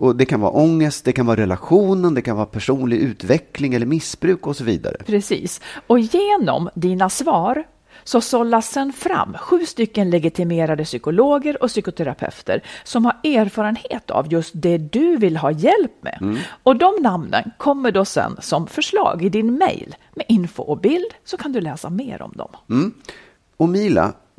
Och det kan vara ångest, det kan vara relationen, det kan vara personlig utveckling eller missbruk och så vidare. Precis. Och genom dina svar så sållas sen fram sju stycken legitimerade psykologer och psykoterapeuter som har erfarenhet av just det du vill ha hjälp med. Och de namnen kommer då sen som förslag i din mail med info och bild så kan du läsa mer om dem. Och Mila,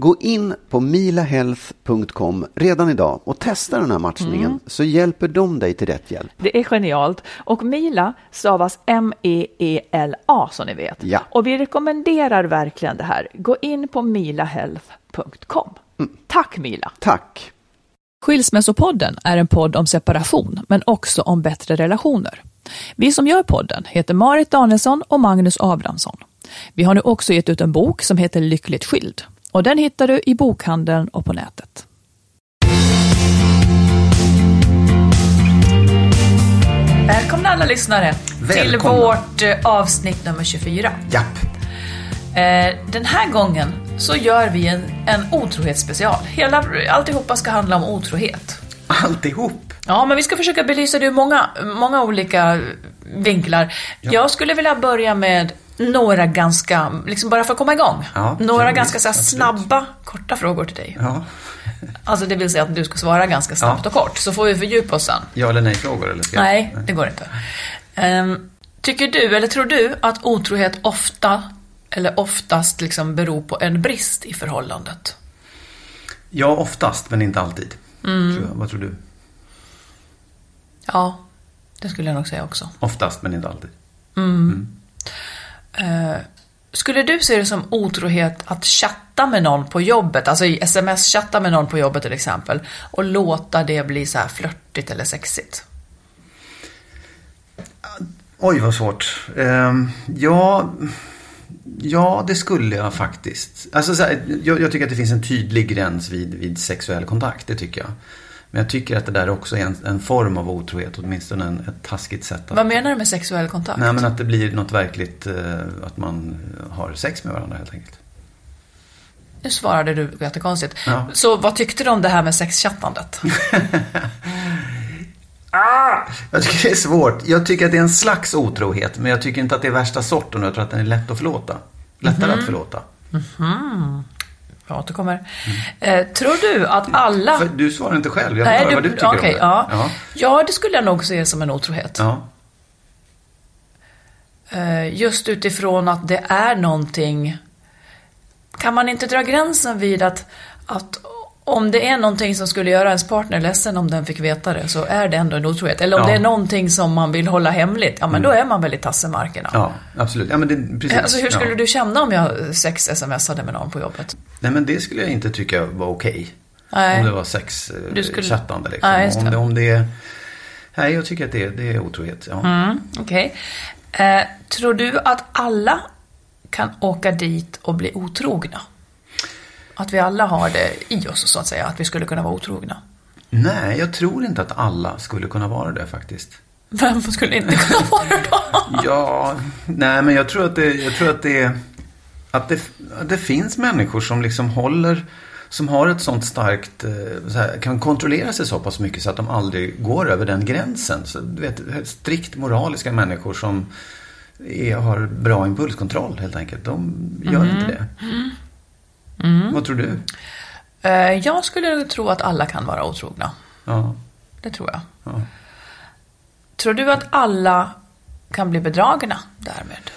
Gå in på milahealth.com redan idag och testa den här matchningen så hjälper de dig till rätt hjälp. Det är genialt. Och Mila stavas M-E-E-L-A som ni vet. Ja. Och vi rekommenderar verkligen det här. Gå in på milahealth.com. Tack Mila! Tack! Skilsmässopodden är en podd om separation, men också om bättre relationer. Vi som gör podden heter Marit Danielsson och Magnus Abrahamsson. Vi har nu också gett ut en bok som heter Lyckligt skild. Och den hittar du i bokhandeln och på nätet. Välkomna alla lyssnare till Välkomna. vårt eh, avsnitt nummer 24. Japp. Eh, den här gången så gör vi en, en otrohetsspecial. Hela, alltihopa ska handla om otrohet. Alltihop. Ja, men vi ska försöka belysa det ur många, många olika vinklar. Jag skulle vilja börja med några ganska, liksom bara för att komma igång. Ja, några ja, ganska visst, så snabba, korta frågor till dig. Ja. Alltså det vill säga att du ska svara ganska snabbt Ja. och kort, så får vi fördjupa oss sen. Ja eller nej-frågor eller ska jag- Nej, det går inte. Ehm, tycker du, eller tror du, att otrohet ofta, eller oftast liksom beror på en brist i förhållandet? Ja, oftast, men inte alltid. Mm. Tror. Vad tror du? Ja, det skulle jag nog säga också. Oftast, men inte alltid. Eh, skulle du se det som otrohet att chatta med någon på jobbet, alltså i sms-chatta med någon på jobbet till exempel, och låta det bli så här flörtigt eller sexigt? Oj, vad svårt. Eh, ja, ja, det skulle jag faktiskt. Alltså, så här, jag, jag tycker att det finns en tydlig gräns vid, vid sexuell kontakt, det tycker jag. Men jag tycker att det där också är en, en form av otrohet, åtminstone en, ett taskigt sätt att... Vad menar du med sexuell kontakt? Nej, men att det blir något verkligt, eh, att man har sex med varandra helt enkelt. Nu svarade du jättekonstigt. Ja. Så vad tyckte du om det här med sexchattandet? Jag tycker det är svårt. Jag tycker att det är en slags otrohet, men jag tycker inte att det är värsta sorten och jag tror att den är lätt att förlåta. Lättare att förlåta. Jag återkommer. Eh, tror du att alla... För du svarar inte själv, jag vill höra du, vad du tycker okej, om det. ja. ja. ja, det skulle jag nog se som en otrohet. Ja. Eh, Just utifrån att det är någonting... Kan man inte dra gränsen vid att, att Om det är någonting som skulle göra ens partner ledsen om den fick veta det så är det ändå en otrohet. Eller om Ja. det är någonting som man vill hålla hemligt, ja men då är man väl i tassemarkerna. Ja, absolut. Ja, men det, precis. Alltså hur skulle ja. du känna om jag sex-smsade med någon på jobbet? Nej, men det skulle jag inte tycka var okej. Nej. Om det var sex eh, skulle- chattande liksom. Just om, det. om det är... Nej, jag tycker att det, det är otrohet. Ja. Mm, Okej. Eh, tror du att alla kan åka dit och bli otrogna? Att vi alla har det i oss så att säga, att vi skulle kunna vara otrogna? Nej, jag tror inte att alla skulle kunna vara det faktiskt. Vem skulle inte kunna vara det då? Ja, nej men jag tror att det, jag tror att det, att det, att det finns människor som liksom håller, som har ett sånt starkt, eh, så här, kan kontrollera sig så pass mycket så att de aldrig går över den gränsen. Så, du vet, strikt moraliska människor som är, har bra impulskontroll helt enkelt. De gör inte det. Vad tror du? Eh, jag skulle tro att alla kan vara otrogna. Ja. Det tror jag. Ja. Tror du att alla kan bli bedragna därmed?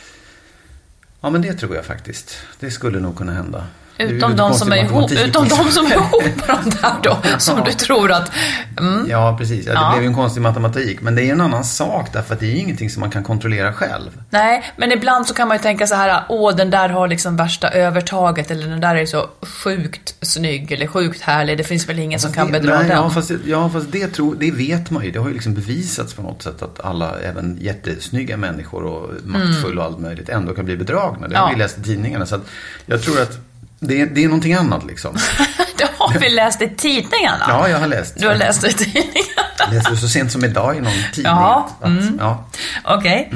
ja, men det tror jag faktiskt. Det skulle nog kunna hända. Utom de, som är ihop, utom de som är ihop de där då, som du tror att... Mm. Ja, precis. Ja, det Ja. blev ju en konstig matematik. Men det är ju en annan sak därför att det är ju ingenting som man kan kontrollera själv. Nej, men ibland så kan man ju tänka så här, åh den där har liksom värsta övertaget eller den där är så sjukt snygg eller sjukt härlig, det finns väl ingen som Fast kan det, bedra nej, den. Ja, fast, ja, fast det, tror, det vet man ju. Det har ju liksom bevisats på något sätt att alla, även jättesnygga människor och maktfulla och allt möjligt, ändå kan bli bedragna. Det har Mm. Vi läst i tidningarna. Så att jag tror att det, är- det är någonting annat liksom. Det har vi läst i tidningarna. Ja, jag har läst. Du har läst det i tidningarna. Läste det så sent som idag i någon tidning. Ja, mm. ja. Okej.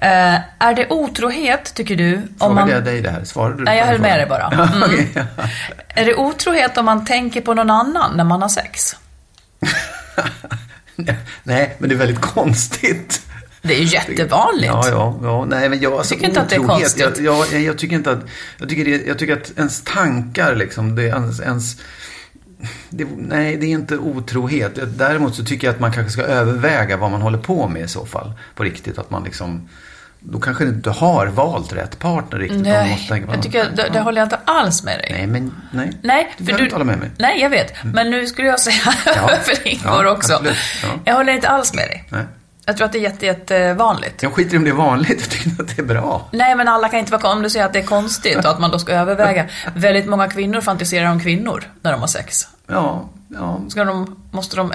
Eh, är det otrohet, tycker du? Om Frågade man... jag dig det här? Svarade du? Nej, jag höll med dig bara. Mm. Okej, ja. Är det otrohet om man tänker på någon annan när man har sex? Nej, men det är väldigt konstigt. Det är ju jättevanligt. Ja, ja, ja. Nej, men jag, alltså, Tycker inte att det är konstigt. Jag, jag, jag tycker inte att, jag tycker, det, jag tycker att ens tankar liksom, det, ens, ens det, nej, det är inte otrohet. Däremot så tycker jag att man kanske ska överväga vad man håller på med i så fall. På riktigt, att man liksom, då kanske du inte har valt rätt partner riktigt. Nej, måste tänka jag tycker, det, det håller jag inte alls med dig. Nej, men nej. Nej, du för behöver du... inte hålla med mig. Nej, jag vet. Men nu skulle jag säga Ja. för Ingvar Ja, också. absolut. Ja. Jag håller inte alls med dig. Nej. Jag tror att det är jätte, jättevanligt. Jag skiter i om det är vanligt. Jag tycker att det är bra. Nej, men alla kan inte vara Om du säger att det är konstigt och att man då ska överväga. Väldigt många kvinnor fantiserar om kvinnor när de har sex. Ja, ja. Ska de, måste de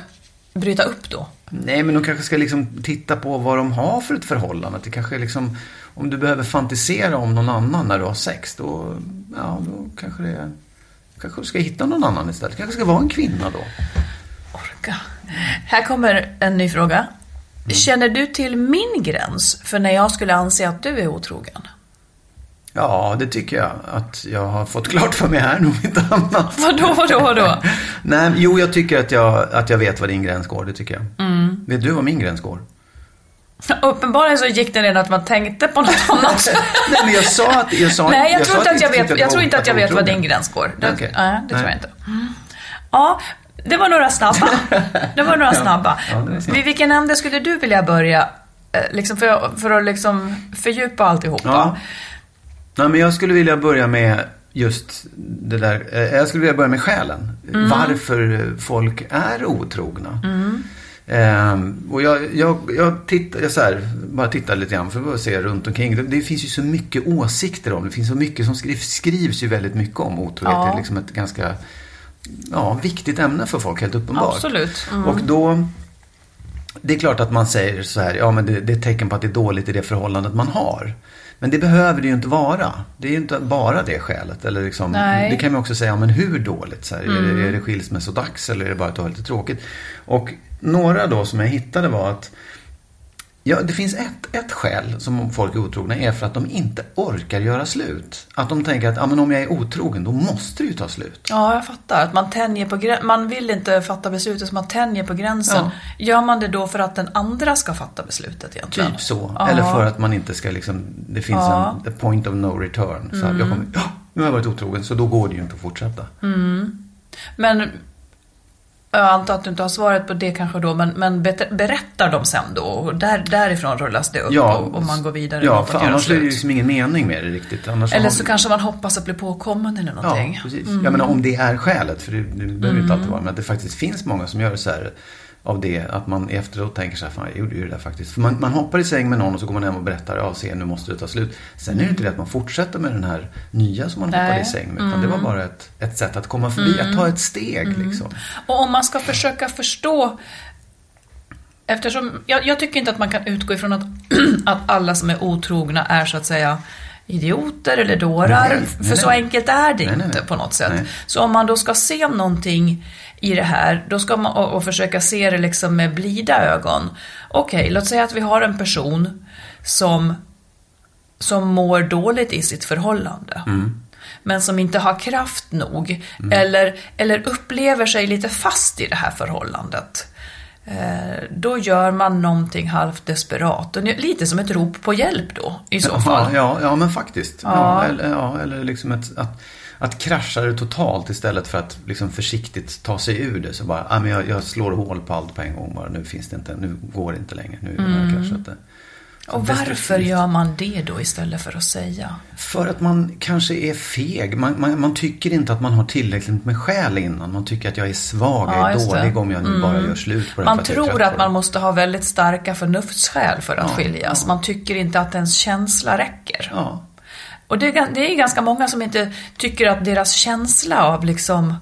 bryta upp då? Nej, men de kanske ska liksom titta på vad de har för ett förhållande. Det kanske är liksom, om du behöver fantisera om någon annan när du har sex, då, ja, då kanske det kanske du ska hitta någon annan istället. kanske ska vara en kvinna då. Orka. Här kommer en ny fråga. Känner du till min gräns för när jag skulle anse att du är otrogen? Ja, det tycker jag att jag har fått klart för mig här, nog inte annat. Vadå, vadå, vadå? Nej, jo, jag tycker att jag, att jag vet var din gräns går, det tycker jag. Vet du var min gräns går? Uppenbarligen så gick det redan att man tänkte på något annat. Nej, men jag sa att... Jag sa, Nej, jag, tror inte att jag vet, jag tror inte att jag vet var din gräns går. Det, Okej. nej, det tror Nej. jag inte. Mm. Ja, det var några snabba. Det var några snabba. Ja, snabbt. Vid vilken ände skulle du vilja börja? eh, Liksom för, för att liksom fördjupa alltihopa. Ja. Nej, men jag skulle vilja börja med just det där. eh, Jag skulle vilja börja med själen. Mm. Varför folk är otrogna. Ehm, och jag, jag, jag, tittar, jag så här, bara tittar lite grann för att se runt omkring. Det, det finns ju så mycket åsikter om det. finns så mycket som skrivs, skrivs ju väldigt mycket om otrohet. Ja. Det är liksom ett ganska ja, viktigt ämne för folk, helt uppenbart. Absolut. Mm. Och då, det är klart att man säger så här, ja men det, det är ett tecken på att det är dåligt i det förhållandet man har. Men det behöver det ju inte vara. Det är ju inte bara det skälet. Eller liksom, Nej. det kan man också säga, ja, men hur dåligt? Så här, är, det, är det skilsmässodags eller är det bara att du har lite tråkigt? Och några då som jag hittade var att Ja, det finns ett, ett skäl som folk är otrogna är för att de inte orkar göra slut. Att de tänker att ja, men om jag är otrogen, då måste det ju ta slut. Ja, jag fattar. Att man tänjer på gränsen. Man vill inte fatta beslutet, så man tänjer på gränsen. Gör man det då för att den andra ska fatta beslutet egentligen? Typ så. Ja. Eller för att man inte ska liksom, det finns Ja. Mm. en point of no return. Så att jag kommer, ja, nu har jag varit otrogen så då går det ju inte att fortsätta. Men Jag antar att du inte har svaret på det kanske då, men, men berättar de sen då? Och där, därifrån rullas det upp Ja, och, och man går vidare Ja, för annars är det ju liksom ingen mening med det riktigt. Annars Eller så vi- kanske man hoppas att bli påkommen eller någonting. Ja, precis. Jag menar om det är skälet, för det, det behöver inte alltid vara, men att det faktiskt finns många som gör så här av det, att man efteråt tänker så här, fan jag gjorde ju det där faktiskt. För man, man hoppar i säng med någon och så går man hem och berättar, ja se nu måste det ta slut. Sen är det inte det att man fortsätter med den här nya som man Nej. hoppade i säng med, utan det var bara ett, ett sätt att komma förbi, att ta ett steg liksom. Och om man ska försöka förstå Eftersom, jag, jag tycker inte att man kan utgå ifrån att, att alla som är otrogna är så att säga idioter eller dårar. Nej, nej, för så nej. enkelt är det inte på något sätt. Så om man då ska se någonting i det här, då ska man och, och försöka se det liksom med blida ögon. Okej, låt säga att vi har en person som, som mår dåligt i sitt förhållande. Men som inte har kraft nog. Eller, eller upplever sig lite fast i det här förhållandet. Eh, då gör man någonting halvt desperat. Och Lite som ett rop på hjälp då, i så fall. Ja, ja, ja men faktiskt. Ja. Ja. eller, ja, eller liksom ett, att, att krascha det totalt istället för att liksom försiktigt ta sig ur det. Så bara, ah, men jag, jag slår hål på allt på en gång bara. Nu finns det inte, nu går det inte längre. Nu har jag kraschat det. Så Och varför gör man det då istället för att säga? För att man kanske är feg. Man, man, man tycker inte att man har tillräckligt med skäl innan. Man tycker att jag är svag, Ja, jag är det. dålig om jag nu bara gör slut på den. Man att tror att på man måste ha väldigt starka förnuftsskäl för att Ja, skiljas. ja. Man tycker inte att ens känsla räcker. Ja, Och det är, det är ganska många som inte tycker att deras känsla av liksom,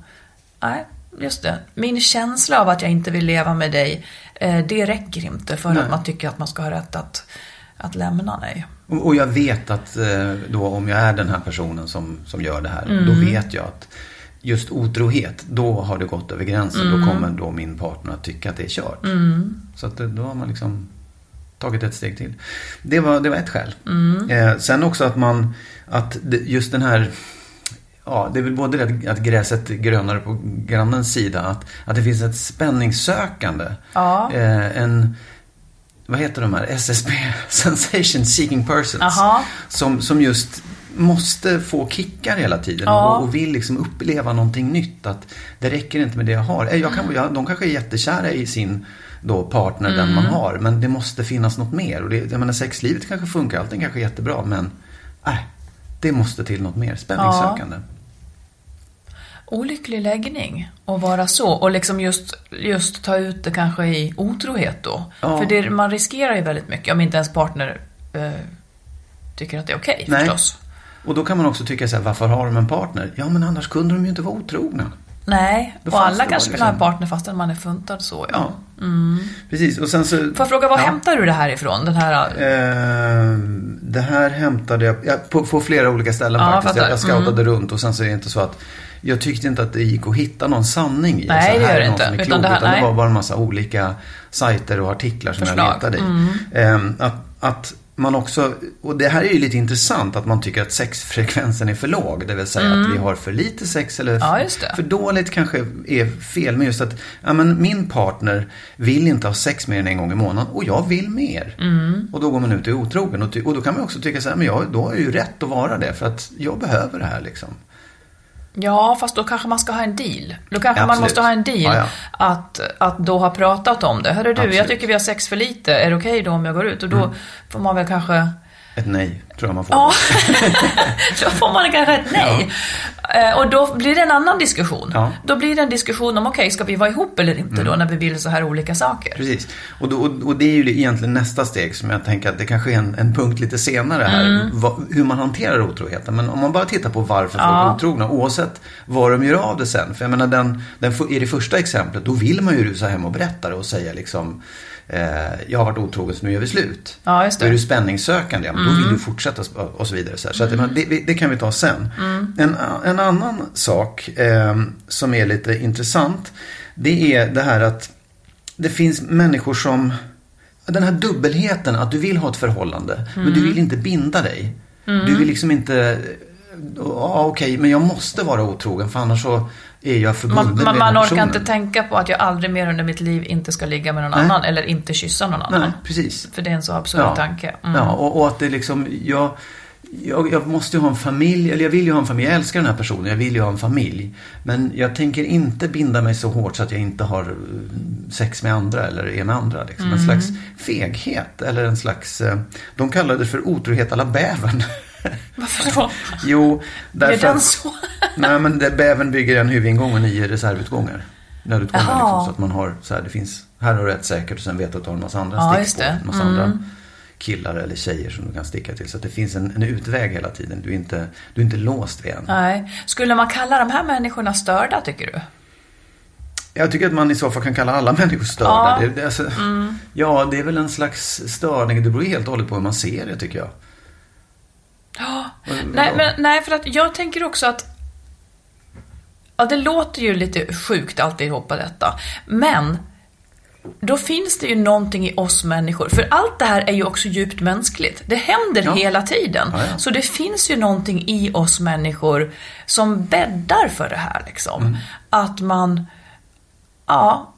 nej, just det, min känsla av att jag inte vill leva med dig, eh, det räcker inte för Nej. att man tycker att man ska ha rätt att, att lämna dig. Och, jag vet att eh, då om jag är den här personen som, som gör det här, Mm. då vet jag att just otrohet, då har det gått över gränsen. Mm. Då kommer då min partner att tycka att det är kört. Så att det- då har man liksom tagit ett steg till. Det var, det var ett skäl. Mm. Eh, sen också att man, att just den här Ja, det är väl både det att- gräset är grönare på grannens sida. Att, att det finns ett spänningssökande. Ja. Eh, en, vad heter de här? SSP, Sensation Seeking Persons. Aha. Som, som just måste få kickar hela tiden Ja. och, och vill liksom uppleva någonting nytt. Att det räcker inte med det jag har. Eh, Jag kan, jag, de kanske är jättekära i sin då partner, den Mm. man har. Men det måste finnas något mer. Och det, jag menar, sexlivet kanske funkar, allting kanske är jättebra. Men äh, det måste till något mer. Spänningssökande. Olycklig läggning att vara så och liksom just, just ta ut det kanske i otrohet då. Ja. För det, man riskerar ju väldigt mycket om inte ens partner eh, tycker att det är okej Nej. förstås. Och då kan man också tycka så här, varför har de en partner? Ja, men annars kunde de ju inte vara otrogna. Nej, Då och alla det kanske vill ha en liksom- partner fastän man är funtad så ja. Ja, precis. Och sen så... Får jag fråga, var Ja. hämtar du det här ifrån? Den här... Eh, det här hämtade jag ja, på, på flera olika ställen Ja, jag faktiskt. Jag. Mm. jag scoutade runt och sen så är det inte så att jag tyckte inte att det gick att hitta någon sanning i Nej, det här gör är det inte. är Utan klok, det här- utan det var bara en massa olika sajter och artiklar som Förslag. jag letade i. Mm. Eh, att, att man också, och det här är ju lite intressant att man tycker att sexfrekvensen är för låg. Det vill säga att vi har för lite sex eller Mm. Ja, för dåligt kanske är fel. Men just att ja, men min partner vill inte ha sex mer än en gång i månaden och jag vill mer. Mm. Och då går man ut och är otrogen. Och, och då kan man också tycka så här, men jag, då har jag ju rätt att vara det för att jag behöver det här liksom. Ja, fast då kanske man ska ha en deal. Då kanske man Absolut. måste ha en deal Ja, ja. Att, att då ha pratat om det. Hörru du, jag Absolut. tycker vi har sex för lite. Är det okej då om jag går ut? Och då får man väl kanske... Ett nej tror jag man får. Ja, då får man kanske ett nej. Eh, Och då blir det en annan diskussion. Ja. Då blir det en diskussion om, okej, ska vi vara ihop eller inte då när vi vill så här olika saker? Precis. Och, då, och, det är ju egentligen nästa steg som jag tänker att det kanske är en, en punkt lite senare här. Mm. Vad, hur man hanterar otroheten. Men om man bara tittar på varför folk Ja. är otrogna. Oavsett vad de gör av det sen. För jag menar den, den, i det första exemplet då vill man ju rusa hem och berätta det och säga liksom jag har varit otrogen så nu gör vi slut. Ja, just det. Då är du spänningssökande, ja, men då vill du fortsätta och så vidare. Så, så att, menar, det, det kan vi ta sen. En, en annan sak eh, som är lite intressant. Det är det här att det finns människor som den här dubbelheten att du vill ha ett förhållande men du vill inte binda dig. Du vill liksom inte Ja okej, men jag måste vara otrogen för annars så är jag förbunden Man, man, man orkar personen. inte tänka på att jag aldrig mer under mitt liv inte ska ligga med någon Nej. annan eller inte kyssa någon annan. Nej, precis. För det är en så absurd tanke. Mm. Ja, och, och att det liksom, jag, jag, jag måste ju ha en familj, eller jag vill ju ha en familj. Jag älskar den här personen, jag vill ju ha en familj. Men jag tänker inte binda mig så hårt så att jag inte har eh, sex med andra eller är med andra. Liksom. Mm. En slags feghet eller en slags, eh, de kallar det för otrohet alla bävern. Varför då? jo, därför Är den så? Nej, men det, bävern bygger en huvudingång och nio reservutgångar. Nödutgångar liksom, så att man har så här, det finns, här har du ett säkert och sen vet du att du har en massa andra Ja, stickspår. det. En massa Mm. andra killar eller tjejer som du kan sticka till. Så att det finns en, en utväg hela tiden. Du är inte, du är inte låst vid en. Nej. Skulle man kalla de här människorna störda, tycker du? Jag tycker att man i så fall kan kalla alla människor störda. Ja. Mm. Det, det, alltså, Ja, det är väl en slags störning. Det beror helt och hållet på hur man ser det tycker jag. Nej, men, nej, för att jag tänker också att Ja, det låter ju lite sjukt alltihopa detta. Men då finns det ju någonting i oss människor. För allt det här är ju också djupt mänskligt. Det händer Ja. hela tiden. Ja, ja. Så det finns ju någonting i oss människor som bäddar för det här liksom. Mm. Att man, ja,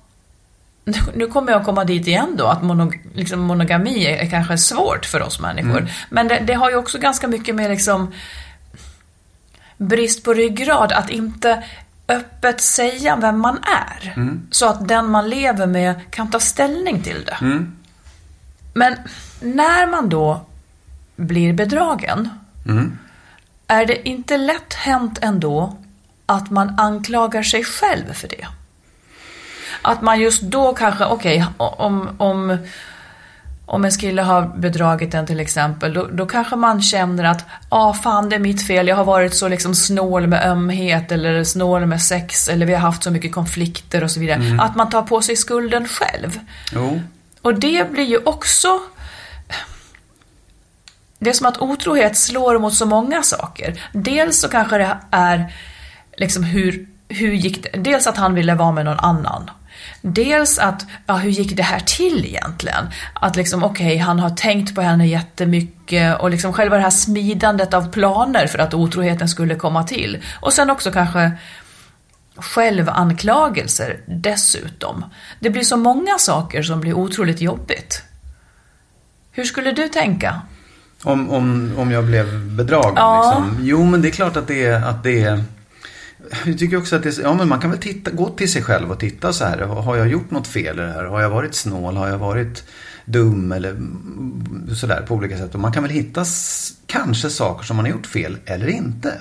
nu- kommer jag komma dit igen då, att monog, liksom monogami är, kanske svårt för oss människor. Mm. Men det, det har ju också ganska mycket med liksom brist på ryggrad att inte öppet säga vem man är. Så att den man lever med kan ta ställning till det. Men när man då blir bedragen, är det inte lätt hänt ändå att man anklagar sig själv för det? Att man just då kanske, okej, om, om, om en kille har bedragit en till exempel, då, då kanske man känner att, ja ah, fan det är mitt fel, jag har varit så liksom snål med ömhet eller snål med sex eller vi har haft så mycket konflikter och så vidare. Att man tar på sig skulden själv. Jo. Och det blir ju också... Det är som att otrohet slår mot så många saker. Dels så kanske det är liksom hur, hur gick det? Dels att han ville vara med någon annan. Dels att, ja hur gick det här till egentligen? Att liksom okej, han har tänkt på henne jättemycket och liksom själva det här smidandet av planer för att otroheten skulle komma till. Och sen också kanske självanklagelser dessutom. Det blir så många saker som blir otroligt jobbigt. Hur skulle du tänka? Om, om, om jag blev bedragen Ja. liksom. Jo, men det är klart att det är... Att det är jag tycker också att det, ja, men man kan väl titta, gå till sig själv och titta så här. Har jag gjort något fel i det här? Har jag varit snål? Har jag varit dum? Eller sådär på olika sätt. Och man kan väl hitta kanske saker som man har gjort fel eller inte.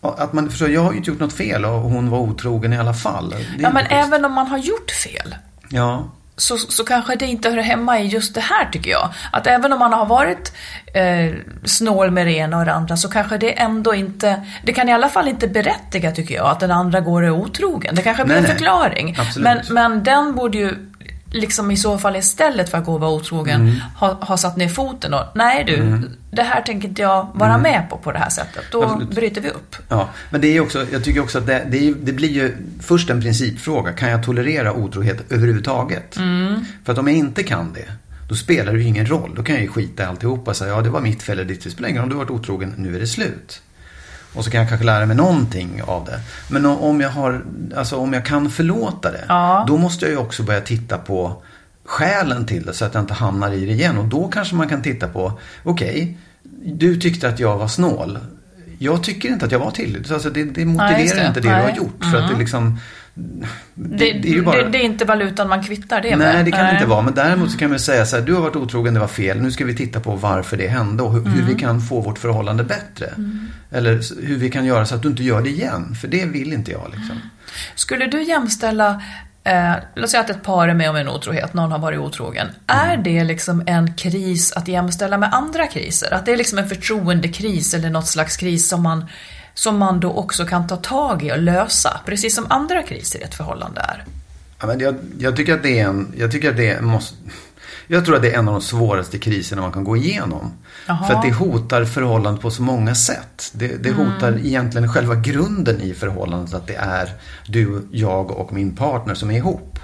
Att man förstår, jag har ju inte gjort något fel och hon var otrogen i alla fall. Ja, men även om man har gjort fel Ja, så, så kanske det inte hör hemma i just det här tycker jag. Att även om man har varit eh, snål med det ena och det andra så kanske det ändå inte, det kan i alla fall inte berättiga tycker jag att den andra går och är otrogen. Det kanske blir Nej, en förklaring. Men, men den borde ju liksom i så fall istället för att gå och vara otrogen Mm. ha, ha satt ner foten och nej du, det här tänker inte jag vara med på på det här sättet. Då Mm. Absolut. bryter vi upp. Ja, men det är också, jag tycker också att det, det, är, det blir ju först en principfråga. Kan jag tolerera otrohet överhuvudtaget? För att om jag inte kan det, då spelar det ju ingen roll. Då kan jag ju skita i alltihopa och säga, ja det var mitt fel eller ditt fel. Det spelar ingen roll om du har varit otrogen, nu är det slut. Och så kan jag kanske lära mig någonting av det. Men om jag, har, alltså om jag kan förlåta det, Ja. då måste jag ju också börja titta på skälen till det så att jag inte hamnar i det igen. Och då kanske man kan titta på, okej, du tyckte att jag var snål. Jag tycker inte att jag var tillräckligt. Alltså det, det motiverar just det. inte det du Nej. har gjort. För att det liksom... Det, det är ju bara... det, det är inte valutan man kvittar det med. Nej, det kan det inte vara. Men däremot så kan man säga så här, du har varit otrogen, det var fel. Nu ska vi titta på varför det hände och hur, hur vi kan få vårt förhållande bättre. Eller s- hur vi kan göra så att du inte gör det igen. För det vill inte jag liksom. Skulle du jämställa, eh, låt säga att ett par är med om en otrohet, någon har varit otrogen. Är det liksom en kris att jämställa med andra kriser? Att det är liksom en förtroendekris eller något slags kris som man, som man då också kan ta tag i och lösa? Precis som andra kriser i ett förhållande är. Ja, men jag, jag tycker att det är en... Jag tycker att det måste... Jag tror att det är en av de svåraste kriserna man kan gå igenom. Jaha. För att det hotar förhållandet på så många sätt. Det, det hotar egentligen själva grunden i förhållandet. Att det är du, jag och min partner som är ihop.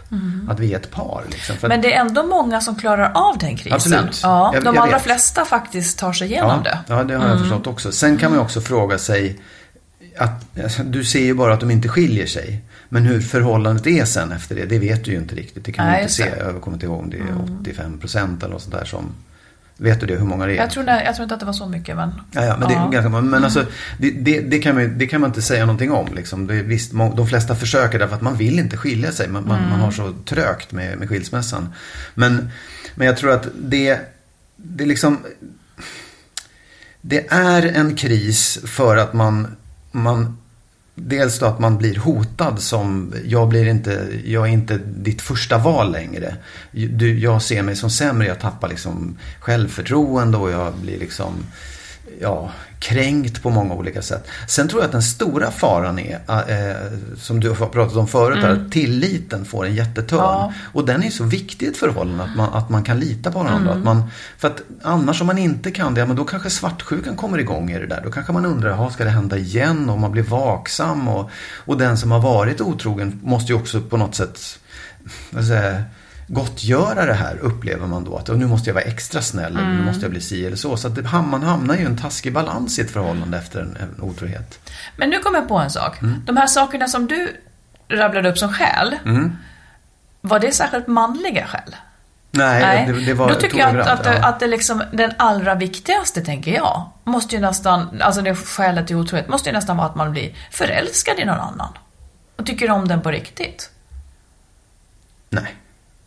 Att vi är ett par. Liksom. Men det är ändå många som klarar av den krisen. Absolut. Ja, Jag- de jag allra vet. flesta faktiskt tar sig igenom ja, det. Ja, det har jag förstått också. Sen kan man också fråga sig att alltså, du ser ju bara att de inte skiljer sig. Men hur förhållandet är sen efter det, det vet du ju inte riktigt. Det kan Nej, du inte se. Jag kommer inte ihåg om det är 85 procent eller något sånt där som Vet du det, hur många det är? Jag tror, jag tror inte att det var så mycket, men... Ja, ja men det är ganska. Men alltså, det, det, det, kan man, det kan man inte säga någonting om. Liksom. Det visst, må- de flesta försöker därför att man vill inte skilja sig. Man, man, man har så trögt med, med skilsmässan. Men, men jag tror att det, det liksom... Det är en kris för att man, man Dels då att man blir hotad som, jag, blir inte, jag är inte ditt första val längre. Du, jag ser mig som sämre, jag tappar liksom självförtroende och jag blir liksom ja, kränkt på många olika sätt. Sen tror jag att den stora faran är, eh, som du har pratat om förut, här, att tilliten får en jättetörn. Ja. Och den är så viktig i ett förhållande, att man, att man kan lita på varandra. Att man, för att annars om man inte kan det, ja, men då kanske svartsjukan kommer igång i det där. Då kanske man undrar, ska det hända igen? Och man blir vaksam. Och, och den som har varit otrogen måste ju också på något sätt, vad säga, gottgöra det här upplever man då. Att "Åh, nu måste jag vara extra snäll, eller nu måste jag bli si eller så. Så det, man hamnar ju i en taskig balans i ett förhållande efter en, en otrohet. Men nu kommer jag på en sak. Mm. De här sakerna som du rabblade upp som skäl, Mm. var det särskilt manliga skäl? Nej, Det, det var Då tycker jag att, att, det, att det liksom, den allra viktigaste, tänker jag, måste ju nästan, alltså det skälet till otrohet, måste ju nästan vara att man blir förälskad i någon annan. Och tycker om den på riktigt. Nej.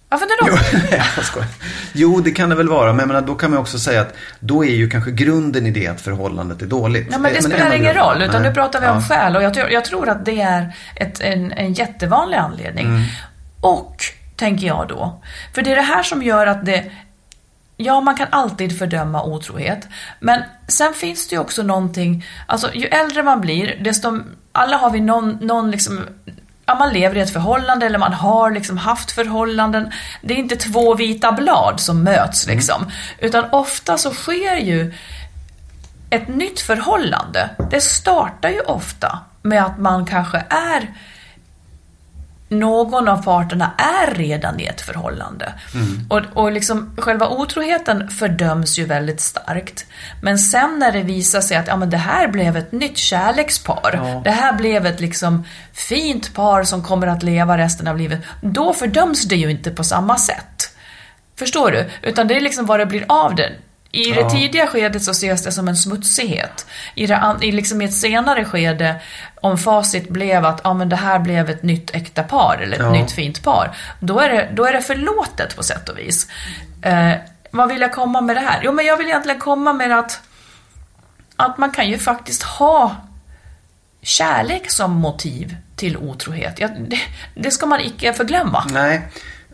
Varför inte då? Jo, nej, jag skojar. jo, det kan det väl vara. Men menar, då kan man också säga att då är ju kanske grunden i det att förhållandet är dåligt. Ja, men det spelar en av ingen roll, utan Nej. nu pratar vi om Ja. skäl. Och jag, tror- jag tror att det är ett, en, en jättevanlig anledning. Mm. Och, tänker jag då, för det är det här som gör att det Ja, man kan alltid fördöma otrohet. Men sen finns det ju också någonting, alltså ju äldre man blir, desto, alla har vi någon, någon liksom, ja man lever i ett förhållande eller man har liksom haft förhållanden. Det är inte två vita blad som möts liksom. Utan ofta så sker ju ett nytt förhållande, det startar ju ofta med att man kanske är någon av parterna är redan i ett förhållande. Och, och liksom, själva otroheten fördöms ju väldigt starkt. Men sen när det visar sig att ja, men det här blev ett nytt kärlekspar, det här blev ett liksom fint par som kommer att leva resten av livet, då fördöms det ju inte på samma sätt. Förstår du? Utan det är liksom vad det blir av det. I det tidiga skedet så ses det som en smutsighet. I, det, i, liksom ett senare skede, om facit blev att ja, men det här blev ett nytt äkta par eller ett Ja. nytt fint par, då är, det, då är det förlåtet på sätt och vis. Eh, vad vill jag komma med det här? Jo, men jag vill egentligen komma med att, att man kan ju faktiskt ha kärlek som motiv till otrohet. Ja, det, det ska man icke förglömma. Nej,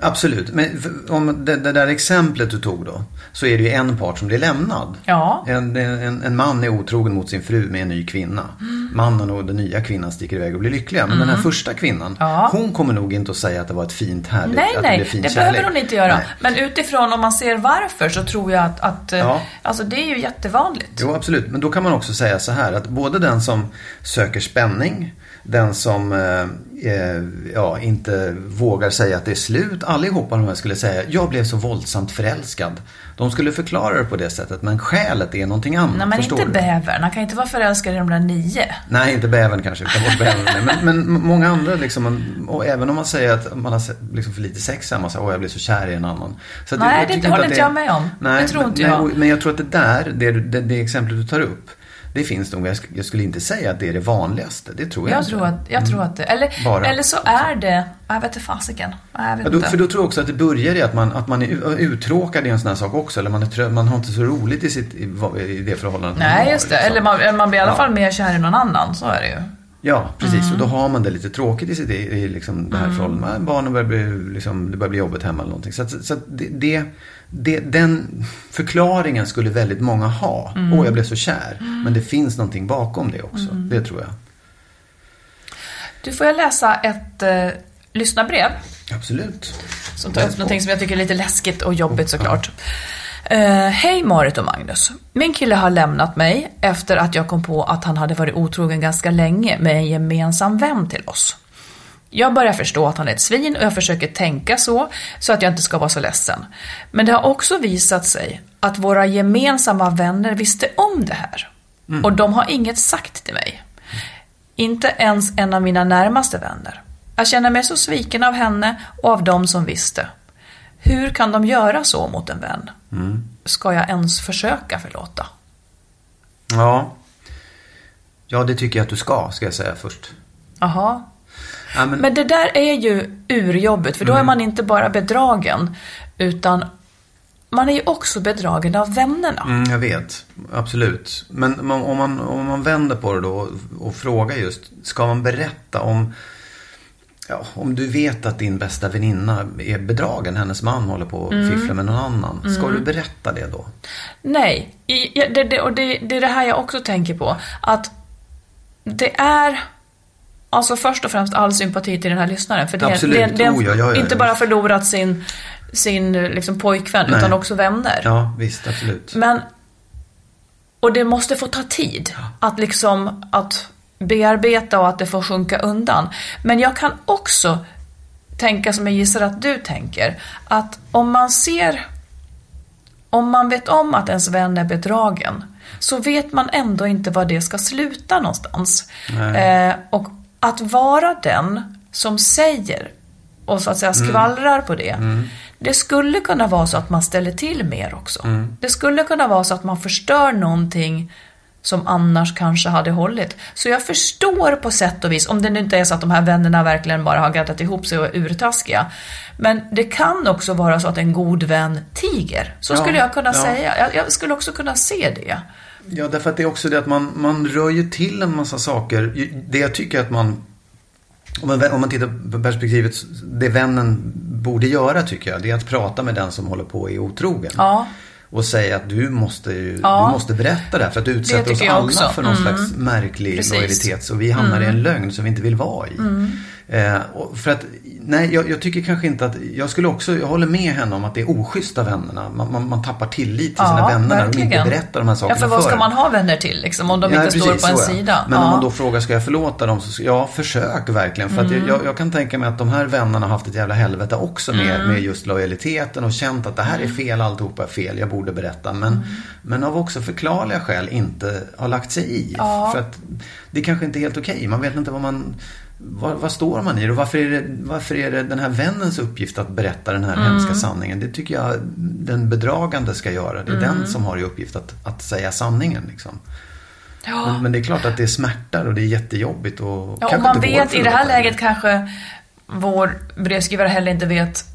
absolut. Men om det, det där exemplet du tog då. Så är det ju en part som blir lämnad. Ja. En, en, en man är otrogen mot sin fru med en ny kvinna. Mm. Mannen och den nya kvinnan sticker iväg och blir lyckliga. Men den här första kvinnan, Ja. hon kommer nog inte att säga att det var ett fint härligt, Nej, att det blev nej, fin det kärlek. behöver hon inte göra. Nej. Men utifrån om man ser varför så tror jag att, att eh, Ja. alltså det är ju jättevanligt. Jo, absolut. Men då kan man också säga så här att både den som söker spänning, den som eh, eh, ja, inte vågar säga att det är slut, allihopa de här skulle säga jag blev så våldsamt förälskad. De skulle förklara det på det sättet, men skälet är någonting annat. Nej, men inte du? bävern. Han kan inte vara förälskad i de där nio. Nej, inte bävern kanske. utan bävern. Men, men många andra liksom, och även om man säger att man har liksom för lite sex hemma, så åh jag blir så kär i en annan. Så Nej, det håller inte jag med om. Nej, Det tror men, inte nej, jag. Men jag tror att det där, det, det, det exemplet du tar upp, det finns nog. Jag, sk- jag skulle inte säga att det är det vanligaste. Det tror jag, Jag inte. tror att, jag tror att det, eller, Bara. eller så är det, jag vet inte fasiken. Jag vet Ja, då, inte. för då tror jag också att det börjar i att man, att man är uttråkad i en sån här sak också. Eller man, är trö, man har inte så roligt i, sitt, i, det förhållandet man Nej, har, just det. liksom. Eller man, man blir i alla Ja. fall mer kär i någon annan, så är det ju. Ja, precis. Och Mm. då har man det lite tråkigt i, sitt, i, liksom det här förhållandet. Barnen börjar bli, liksom, det börjar bli jobbigt hemma eller någonting. Så, att, så att det, det, det, den förklaringen skulle väldigt många ha. Åh, Mm. jag blev så kär. Men det finns någonting bakom det också. Det tror jag. Du, får jag läsa ett eh, lyssnarbrev? Absolut. Som tar upp någonting som jag tycker är lite läskigt och jobbigt såklart. Eh, Hej Marit och Magnus. Min kille har lämnat mig efter att jag kom på att han hade varit otrogen ganska länge med en gemensam vän till oss. Jag börjar förstå att han är ett svin och jag försöker tänka så, så att jag inte ska vara så ledsen. Men det har också visat sig att våra gemensamma vänner visste om det här. Och de har inget sagt till mig. Inte ens en av mina närmaste vänner. Jag känner mig så sviken av henne och av dem som visste. Hur kan de göra så mot en vän? ska jag ens försöka förlåta? Ja. Ja, det tycker jag att du ska, ska jag säga först. Jaha. Ja, men, Men det där är ju urjobbigt, för då är man inte bara bedragen, utan man är ju också bedragen av vännerna. Mm, jag vet, absolut. Men om man, om man vänder på det då och, och frågar just, ska man berätta om Ja, om du vet att din bästa väninna är bedragen, hennes man håller på att fiffla med någon annan. Ska du berätta det då? Nej, i, det, det, och det, det är det här jag också tänker på. Att det är, alltså först och främst all sympati till den här lyssnaren. För det, Absolut. det, det Oh, ja, ja, ja, inte bara förlorat sin, sin liksom, pojkvän, Nej. utan också vänner. Ja, visst, absolut. Men, och det måste få ta tid att liksom, att bearbeta och att det får sjunka undan. Men jag kan också tänka som jag gissar att du tänker, att om man ser, om man vet om att ens vän är bedragen, så vet man ändå inte var det ska sluta någonstans. Eh, och att vara den som säger och så att säga skvallrar på det. Det skulle kunna vara så att man ställer till mer också. Det skulle kunna vara så att man förstör någonting som annars kanske hade hållit. Så jag förstår på sätt och vis, om det nu inte är så att de här vännerna verkligen bara har gattat ihop sig och är urtaskiga. Men det kan också vara så att en god vän tiger. Så Ja, skulle jag kunna ja. säga. Jag, jag skulle också kunna se det. Ja, därför att det är också det att man, man rör ju till en massa saker. Det jag tycker att man, om man, om man tittar på perspektivet, det vännen borde göra tycker jag, det är att prata med den som håller på och är otrogen. Ja. Och säga att du måste, ju, Ja. du måste berätta det här för att du utsätter oss alla också. för någon Mm. slags märklig Precis. Mm. lojalitet. Så vi hamnar i en lögn som vi inte vill vara i. Eh, för att, nej, jag, jag tycker kanske inte att, jag skulle också, jag håller med henne om att det är oschysst av vännerna. Man, man, man tappar tillit till sina vänner när de inte berättar de här sakerna Ja, för vad ska en. man ha vänner till liksom, om de Ja, inte står precis, på en ja. sida? Men om ja. man då frågar, ska jag förlåta dem? Så, ja, försök verkligen. För att Mm. jag, jag kan tänka mig att de här vännerna har haft ett jävla helvete också med, Mm. med just lojaliteten och känt att det här är fel, alltihopa är fel, jag borde berätta. Men, Mm. men av också förklarliga skäl inte har lagt sig i. Ja. För att det kanske inte är helt okej. Man vet inte vad man... Vad, vad står man i det? Och varför är det, varför är det den här vännens uppgift att berätta den här Mm. hemska sanningen? Det tycker jag den bedragande ska göra. Det är Mm. den som har i uppgift att, att säga sanningen. Liksom. Ja. Men, men det är klart att det smärtar och det är jättejobbigt och Ja, och man vet i det här läget kanske vår brevskrivare heller inte vet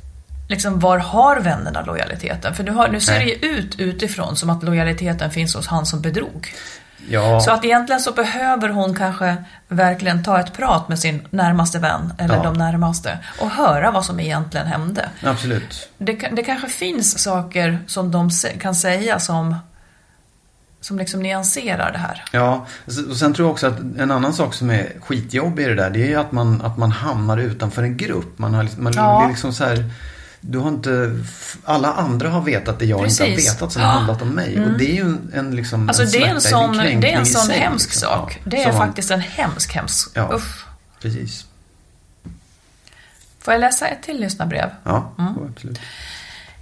liksom var har vännerna lojaliteten? För nu, har, nu ser Nej. det ju ut utifrån som att lojaliteten finns hos han som bedrog. Ja, Så att egentligen så behöver hon kanske verkligen ta ett prat med sin närmaste vän, eller Ja. de närmaste, och höra vad som egentligen hände. absolut. Det, det kanske finns saker som de kan säga som, som liksom nyanserar det här. Ja, och sen tror jag också att en annan sak som är skitjobbig i det där, det är ju att man, att man hamnar utanför en grupp. Man, har, liksom- man Ja. blir liksom så här, du har inte, alla andra har vetat det jag inte har Precis. vetat som Ja. har handlat om mig. Och det är ju en, en liksom Alltså det är en sån, det är en sån sig, hemsk liksom. sak. Ja, Det är som faktiskt en hemsk, hemsk. Ja. Usch. Precis. Får jag läsa ett till lyssnarbrev? Ja, Mm. absolut.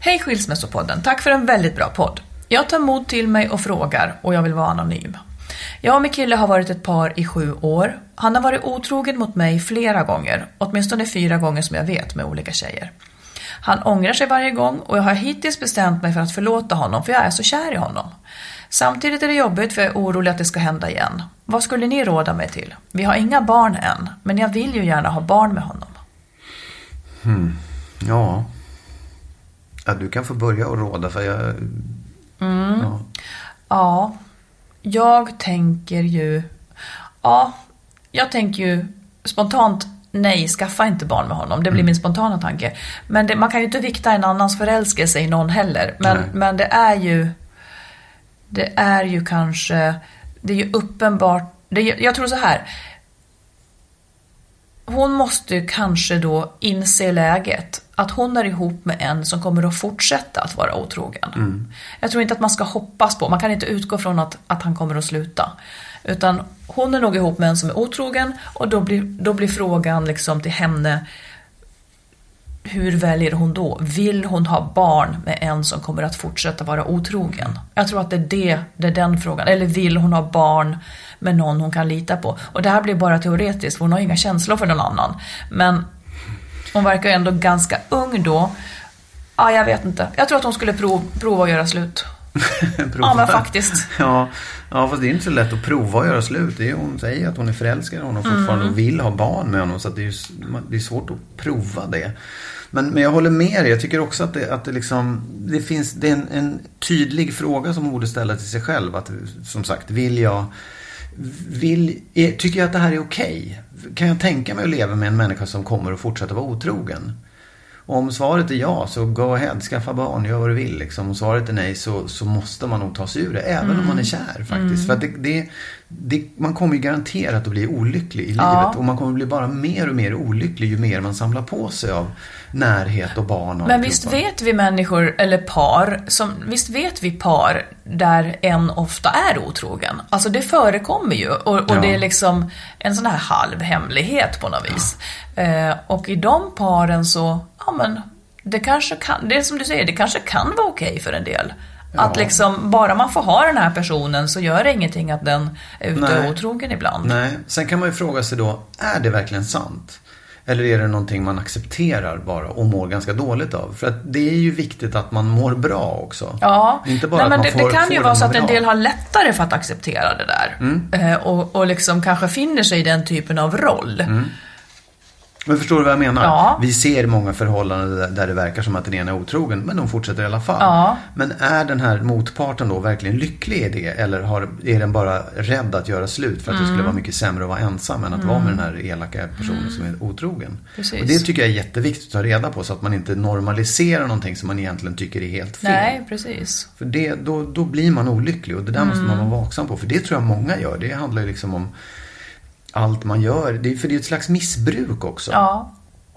Hej Skilsmässopodden, tack för en väldigt bra podd. Jag tar mod till mig och frågar och jag vill vara anonym. Jag och min kille har varit ett par i sju år. Han har varit otrogen mot mig flera gånger, åtminstone fyra gånger som jag vet med olika tjejer. Han ångrar sig varje gång och jag har hittills bestämt mig för att förlåta honom för jag är så kär i honom. Samtidigt är det jobbigt för jag är orolig att det ska hända igen. Vad skulle ni råda mig till? Vi har inga barn än, men jag vill ju gärna ha barn med honom. Ja. ja. Du kan få börja och råda för jag... Mm. Ja. Ja, jag tänker ju... Ja, jag tänker ju spontant nej, skaffa inte barn med honom. Det blir min spontana tanke. Men det, man kan ju inte vikta en annans förälskelse i någon heller. Men, Nej. men det är ju... Det är ju kanske... Det är ju uppenbart... Det, jag tror så här. Hon måste ju kanske då inse läget. Att hon är ihop med en som kommer att fortsätta att vara otrogen. Jag tror inte att man ska hoppas på, man kan inte utgå från att, att han kommer att sluta. Utan hon är nog ihop med en som är otrogen och då blir, då blir frågan liksom till henne hur väljer hon då? Vill hon ha barn med en som kommer att fortsätta vara otrogen? Jag tror att det är, det, det är den frågan. Eller vill hon ha barn med någon hon kan lita på? Och det här blir bara teoretiskt, för hon har inga känslor för någon annan. Men hon verkar ju ändå ganska ung då. Ja, jag vet inte. Jag tror att hon skulle prov, prova att göra slut. Ja, men faktiskt. Ja, ja, fast det är inte så lätt att prova att göra slut. Det är, hon säger att hon är förälskad i honom fortfarande Mm. och vill ha barn med honom. Så det, är det är svårt att prova det. Men, men jag håller med dig. Jag tycker också att det, att det, liksom, det finns det är en, en tydlig fråga som hon borde ställa till sig själv. Att, som sagt, vill jag... Vill, är, tycker jag att det här är okej? Kan jag tänka mig att leva med en människa som kommer att fortsätta vara otrogen? Om svaret är ja, så go ahead, skaffa barn, gör vad du vill. Liksom. Om svaret är nej så, så måste man nog ta sig ur det, även om man är kär faktiskt. För att det, det, det, man kommer ju garanterat att bli olycklig i Ja. livet. Och man kommer bli bara mer och mer olycklig ju mer man samlar på sig av närhet och barn. Och Men visst alltihopa. vet vi människor, eller par, som, visst vet vi par där en ofta är otrogen? Alltså det förekommer ju och, och Ja. det är liksom en sån här halvhemlighet på något vis. Eh, och i de paren så, ja men, det kanske kan, det är som du säger, det kanske kan vara okej för en del. Att Ja. liksom, bara man får ha den här personen så gör det ingenting att den är ute Nej. och otrogen ibland. Nej, sen kan man ju fråga sig då, är det verkligen sant? Eller är det någonting man accepterar bara och mår ganska dåligt av? För att det är ju viktigt att man mår bra också. Ja, Inte bara Nej, att men man det, får, det kan får ju vara så att en del ha. har lättare för att acceptera det där. Mm. Eh, och, och liksom kanske finner sig i den typen av roll. Men förstår du vad jag menar? Ja. Vi ser många förhållanden där- det verkar som att den ena är otrogen, men de fortsätter i alla fall. Ja. Men är den här motparten då verkligen lycklig i det? Eller har, är den bara rädd att göra slut för att det Mm. skulle vara mycket sämre att vara ensam än att vara med den här elaka personen som är otrogen? Precis. Och det tycker jag är jätteviktigt att ta reda på så att man inte normaliserar någonting som man egentligen tycker är helt fel. Nej, precis. För det, då, då blir man olycklig och det där måste man Mm. vara vaksam på. För det tror jag många gör. Det handlar ju liksom om allt man gör. Det, är- för det är ett slags missbruk också. Ja,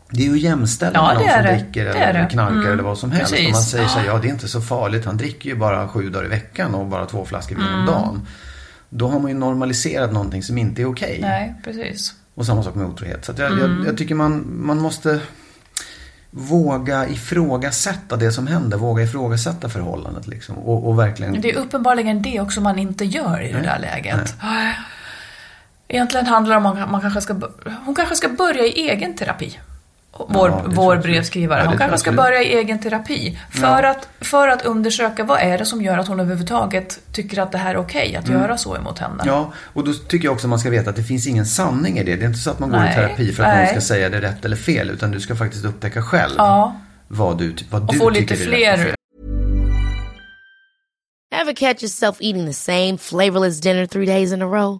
Det är ju att jämställa Ja, med någon som det. dricker Det eller knarkar Mm. eller vad som helst. Precis. Och man säger så här, Ja. ja det är inte så farligt. Han dricker ju bara sju dagar i veckan och bara två flaskor vin Mm. om dagen. Då har man ju normaliserat någonting som inte är okej. nej, precis. Och samma sak med otrohet. Så jag, Mm. jag, jag tycker man, man måste våga ifrågasätta det som händer. Våga ifrågasätta förhållandet liksom. Och, och verkligen... Det är uppenbarligen det också man inte gör i det där läget. Egentligen handlar det om att man kanske ska, hon kanske ska börja i egen terapi. Vår, Ja, vår jag brevskrivare. absolut. Ja, hon kanske ska börja i egen terapi. För, Ja. att, för att undersöka vad är det som gör att hon överhuvudtaget tycker att det här är okej att Mm. göra så emot henne. Ja, och då tycker jag också man ska veta att det finns ingen sanning i det. Det är inte så att man går Nej, i terapi för att nej. någon ska säga det rätt eller fel. Utan du ska faktiskt upptäcka själv Ja. vad du, vad Och du få tycker lite är rätt och fler fel. Ever catch yourself eating the same flavorless dinner three days in a row?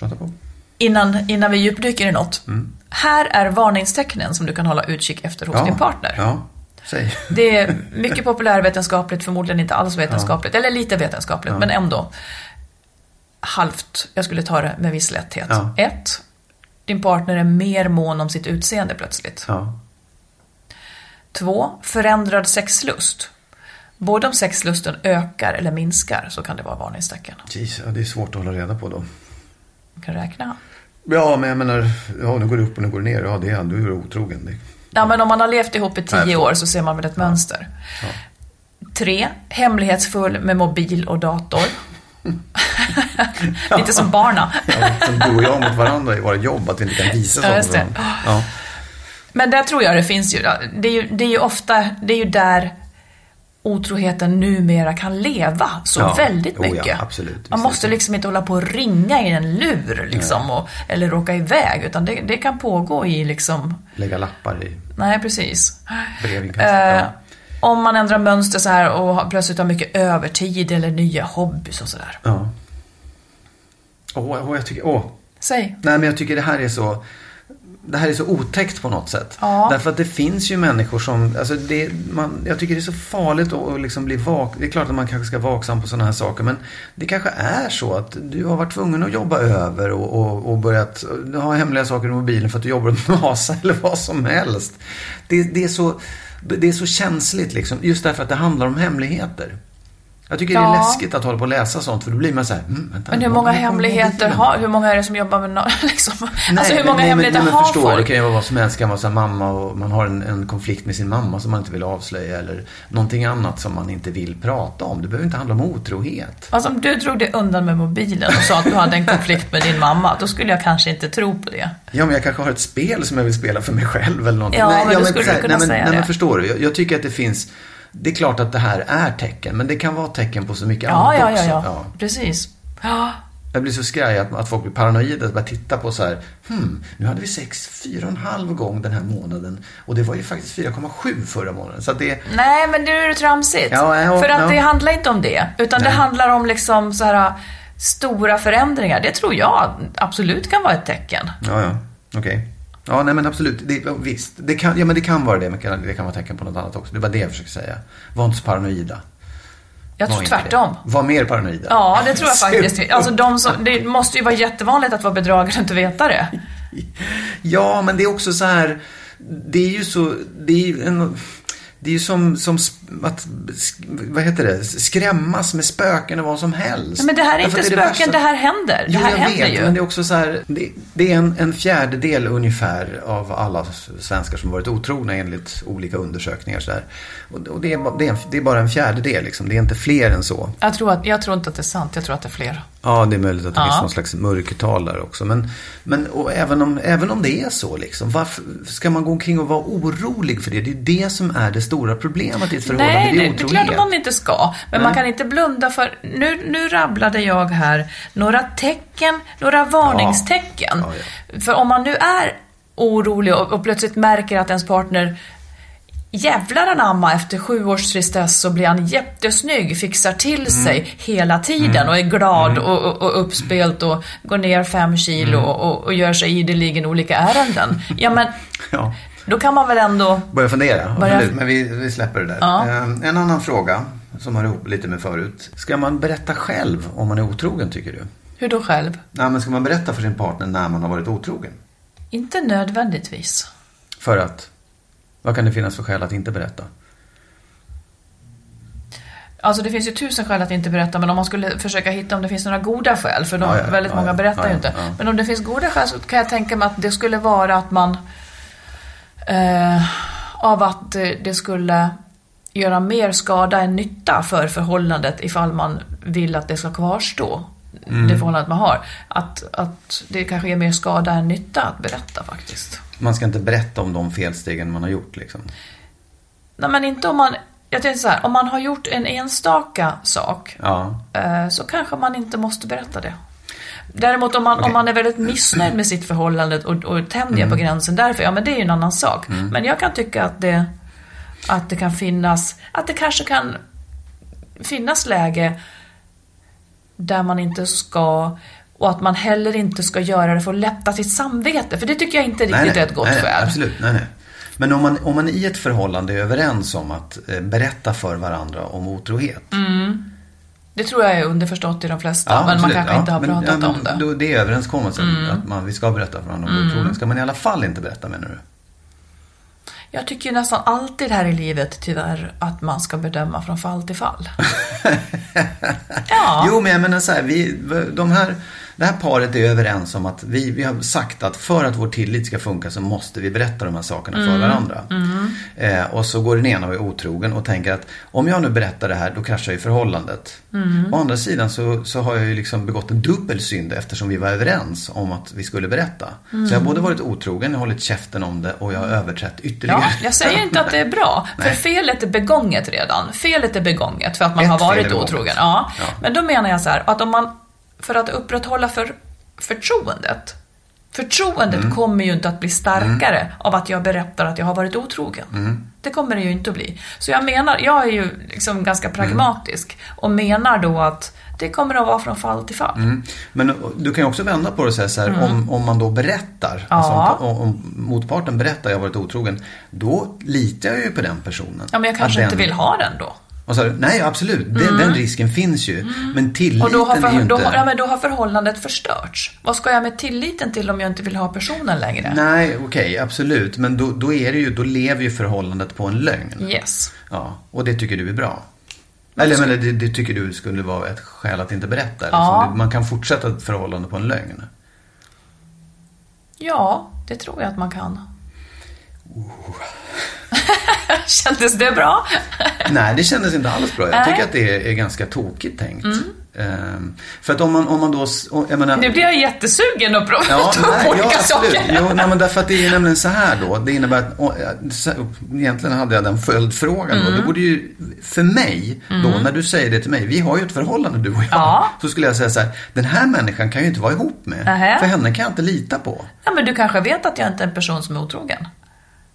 Prata på. innan, innan vi djupdyker i något. Här är varningstecknen som du kan hålla utkik efter hos din partner. Ja, säg. Det är mycket populärvetenskapligt, förmodligen inte alls vetenskapligt, eller lite vetenskapligt, Ja. men ändå. Halvt, jag skulle ta det med viss lätthet. Ja. Ett, din partner är mer mån om sitt utseende plötsligt. Ja. Två, förändrad sexlust. Både om sexlusten ökar eller minskar så kan det vara varningstecken. Jeez, ja, det är svårt att hålla reda på då. Du kan räkna. Ja, men jag menar, ja, nu går det upp och nu går det ner. Ja, det är, du är otrogen. Det, Ja, men om man har levt ihop i tio Nej, år så ser man väl ett mönster. Tre, hemlighetsfull med mobil och dator. Lite som barna. ja, som du och jag mot varandra i våra jobb, att vi inte kan visa Ja, varandra. Ja. Men där tror jag det finns ju, det är ju, det är ju ofta, det är ju där otroheten numera kan leva så Ja. väldigt Oh ja, mycket. absolut. Man måste liksom inte hålla på och ringa i en lur liksom, och, eller råka iväg, utan det, det kan pågå i liksom, Lägga lappar i nej precis. Eh. Om man ändrar mönster så här och plötsligt har mycket övertid eller nya hobbys och sådär. Ja. Åh, åh, jag tycker, åh. Säg. Nej, men jag tycker det här är så det här är så otäckt på något sätt. Ja. Därför att det finns ju människor som, alltså det, man, jag tycker det är så farligt att liksom bli vak. Det är klart att man kanske ska vara vaksam på sådana här saker. Men det kanske är så att du har varit tvungen att jobba över och, och, och börjat ha hemliga saker i mobilen för att du jobbar med NASA eller vad som helst. Det, det, är så, det är så känsligt liksom. Just därför att det handlar om hemligheter. Jag tycker det är Ja. läskigt att hålla på och läsa sånt för då blir man så här, mm, vänta, Men hur många hemligheter har, hur många är det som jobbar med no- liksom? Nej, Alltså hur men- många nej, men- hemligheter nej, men har förstår, folk? Det kan ju vara vad som helst. Kan vara så här, mamma och man har en, en konflikt med sin mamma som man inte vill avslöja. Eller någonting annat som man inte vill prata om. Det behöver inte handla om otrohet. Alltså om du drog dig undan med mobilen och sa att du hade en konflikt med din mamma, då skulle jag kanske inte tro på det. Ja, men jag kanske har ett spel som jag vill spela för mig själv eller någonting. Ja, men då skulle så du kunna nej, men, säga nej, det. men förstår du? Jag, jag tycker att det finns... Det är klart att det här är tecken, men det kan vara tecken på så mycket Ja, annat ja, också. ja, ja. Precis. Ja. Jag blir så skraj att, att folk blir paranoida och bara titta på så här. Hmm, nu hade vi sex fyra och en halv gång den här månaden. Och det var ju faktiskt 4,7 förra månaden. Så det... Nej, men det är ju tramsigt. Ja, ja, För att det handlar inte om det. Utan det Nej. handlar om liksom så här stora förändringar. Det tror jag absolut kan vara ett tecken. Ja, ja. Okej. Ja, nej men absolut. Det, visst. Det kan, ja, men det kan vara det. Men kan- det kan vara tecken på något annat också. Det var det jag försökte säga. Var inte så paranoida. Jag tror tvärtom. Var mer paranoida. Ja, det tror jag faktiskt. Alltså de som, det måste ju vara jättevanligt att vara bedragare och inte veta det. Ja, men det är också så här. Det är ju så. Det är ju en, det är ju som, som att, vad heter det, skrämmas med spöken och vad som helst. Nej, men det här är Därför inte att det spöken, värsta- det här händer. Det Jo, här jag händer vet, ju. men det är också så här, det, det är en, en fjärdedel ungefär av alla svenskar som varit otrogna enligt olika undersökningar. Så där. Och, och det, är, det, är det är bara en fjärdedel, liksom. det är inte fler än så. Jag tror, att, jag tror inte att det är sant, jag tror att det är fler. Ja, det är möjligt att det Ja. finns någon slags mörkertal där också. Men, men och även, om, även om det är så, liksom, varför ska man gå omkring och vara orolig för det? Det är det som är det stora problemet i ett förhållande. Nej, det är det är klart att man inte ska. Men man kan inte blunda för... Nu, nu rabblade jag här några tecken, några varningstecken. Ja, För om man nu är orolig och, och plötsligt märker att ens partner Jävlar anamma, efter sju års tristess så blir han jättesnygg, fixar till Mm. sig hela tiden och är glad och, och, och uppspelt och går ner fem kilo Mm. och, och, gör sig ideligen olika ärenden. Ja men, Ja. då kan man väl ändå... Börja fundera, Börja-. Men vi, vi släpper det där. Ja. Eh, En annan fråga som hör ihop lite med förut. Ska man berätta själv om man är otrogen, tycker du? Hur då själv? Nej, men ska man berätta för sin partner när man har varit otrogen? Inte nödvändigtvis. För att? Vad kan det finnas för skäl att inte berätta? Alltså det finns ju tusen skäl att inte berätta, men om man skulle försöka hitta om det finns några goda skäl, för de, Ja, ja, väldigt ja, många berättar ju inte. Men om det finns goda skäl så kan jag tänka mig att det skulle vara att man eh, av att det skulle göra mer skada än nytta för förhållandet ifall man vill att det ska kvarstå. Mm. Det förhållandet man har. Att, att det kanske ger mer skada än nytta att berätta faktiskt. Man ska inte berätta om de felstegen man har gjort, liksom. Nej men inte om man, jag tänkte så här, om man har gjort en enstaka sak Ja. eh, så kanske man inte måste berätta det. Däremot om man, om Okej. man är väldigt missnöjd med sitt förhållande och, och tänjer på gränsen därför, ja men det är ju en annan sak. Men jag kan tycka att det, att det kan finnas, att det kanske kan finnas läge där man inte ska och att man heller inte ska göra det för att lätta sitt samvete. För det tycker jag inte riktigt är ett gott nej, nej, skäl. Absolut, nej, nej. Men om man, om man i ett förhållande är överens om att eh, berätta för varandra om otrohet. Det tror jag är underförstått i de flesta, men man absolut, kanske ja. inte har Men, pratat ja, men om det. Mm. Då, det är överenskommelsen att man, vi ska berätta för varandra om otrohet. Ska man i alla fall inte berätta menar du? Jag tycker ju nästan alltid här i livet tyvärr att man ska bedöma från fall till fall. ja. Jo, men jag menar så här, vi, de här, det här paret är överens om att vi, vi har sagt att för att vår tillit ska funka så måste vi berätta de här sakerna för Mm. varandra. Mm. Eh, och så går den ena och är otrogen och tänker att om jag nu berättar det här då kraschar ju förhållandet. Mm. Å andra sidan så, så har jag ju liksom begått en dubbel synd eftersom vi var överens om att vi skulle berätta. Mm. Så jag har både varit otrogen, jag har hållit käften om det och jag har överträtt ytterligare. Ja, jag säger inte att det är bra, för Nej. felet är begånget redan. Felet är begånget för att man Ett har varit otrogen. Ja. Ja. Men då menar jag så här, att om man, för att upprätthålla för, förtroendet, förtroendet Mm. kommer ju inte att bli starkare av att jag berättar att jag har varit otrogen. Mm. Det kommer det ju inte att bli. Så jag menar, jag är ju liksom ganska pragmatisk och menar då att det kommer att vara från fall till fall. Mm. Men du kan ju också vända på det och säga så här, Mm. om, om man då berättar, Ja. alltså om, om motparten berättar jag har varit otrogen, då litar jag ju på den personen. Ja, men jag kanske Att inte den- vill ha den då. Och så, nej, absolut, den, Mm. den risken finns ju. Men tilliten Och då har, är ju för, inte... då, har, ja, men då har förhållandet förstörts. Vad ska jag med tilliten till om jag inte vill ha personen längre? Nej, okej, absolut. Men då, då, är det ju, då lever ju förhållandet på en lögn. Yes. Ja, och det tycker du är bra. Eller men det, det tycker du skulle vara ett skäl att inte berätta? Liksom. Ja. Man kan fortsätta ett förhållande på en lögn. Ja, det tror jag att man kan. Kändes det bra? Nej, det kändes inte alls bra. Jag Nej. tycker att det är, ganska tokigt tänkt. Mm. Ehm, för att om man, om man då... och- Jag menar, Nu blir jag jättesugen att prova Ja, nej, olika ja, absolut. saker. Jo, nej, men därför att det är nämligen så här då. Det innebär att, och, så- egentligen hade jag den följdfrågan då. Mm. Det borde ju, för mig då, Mm. när du säger det till mig, vi har ju ett förhållande du och jag. Ja. Så skulle jag säga så här, den här människan kan jag ju inte vara ihop med. Nähä. För henne kan jag inte lita på. Ja, men du kanske vet att jag inte är en person som är otrogen?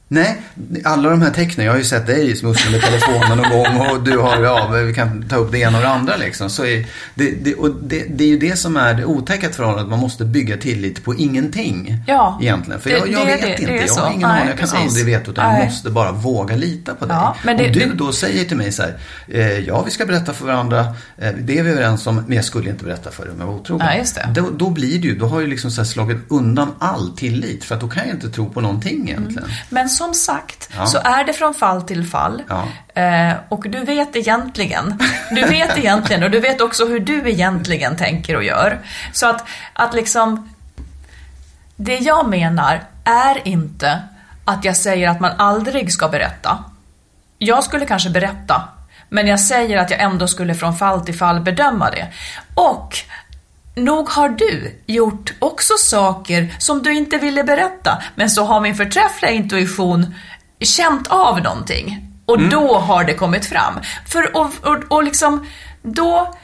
Nej, alla de här tecknen, jag har ju sett dig smussla med telefonen någon gång och du har, ja, vi kan ta upp det ena och det andra liksom. Så är, det, det, och det, det är ju det som är det otäcka förhållandet, man måste bygga tillit på ingenting. Ja, Egentligen. För det- jag, jag vet det- inte, jag har ingen aning, jag kan precis. aldrig veta utan Nej. jag måste bara våga lita på dig. Ja, men det- Om du då säger till mig så här, eh, ja vi ska berätta för varandra, eh, det är vi överens om, men jag skulle inte berätta för dig om jag var otrogen. Nej, just det. Då, då blir det ju, då har jag liksom så slagit undan all tillit, för att då kan jag inte tro på någonting egentligen. Men som sagt, Ja. så är det från fall till fall. Ja. Eh, och du vet egentligen, du vet egentligen och du vet också hur du egentligen tänker och gör. Så att, att liksom, det jag menar är inte att jag säger att man aldrig ska berätta. Jag skulle kanske berätta, men jag säger att jag ändå skulle från fall till fall bedöma det. Och nog har du gjort också saker som du inte ville berätta, men så har min förträffliga intuition känt av någonting. Och då har det kommit fram. För, och, och, och liksom, då,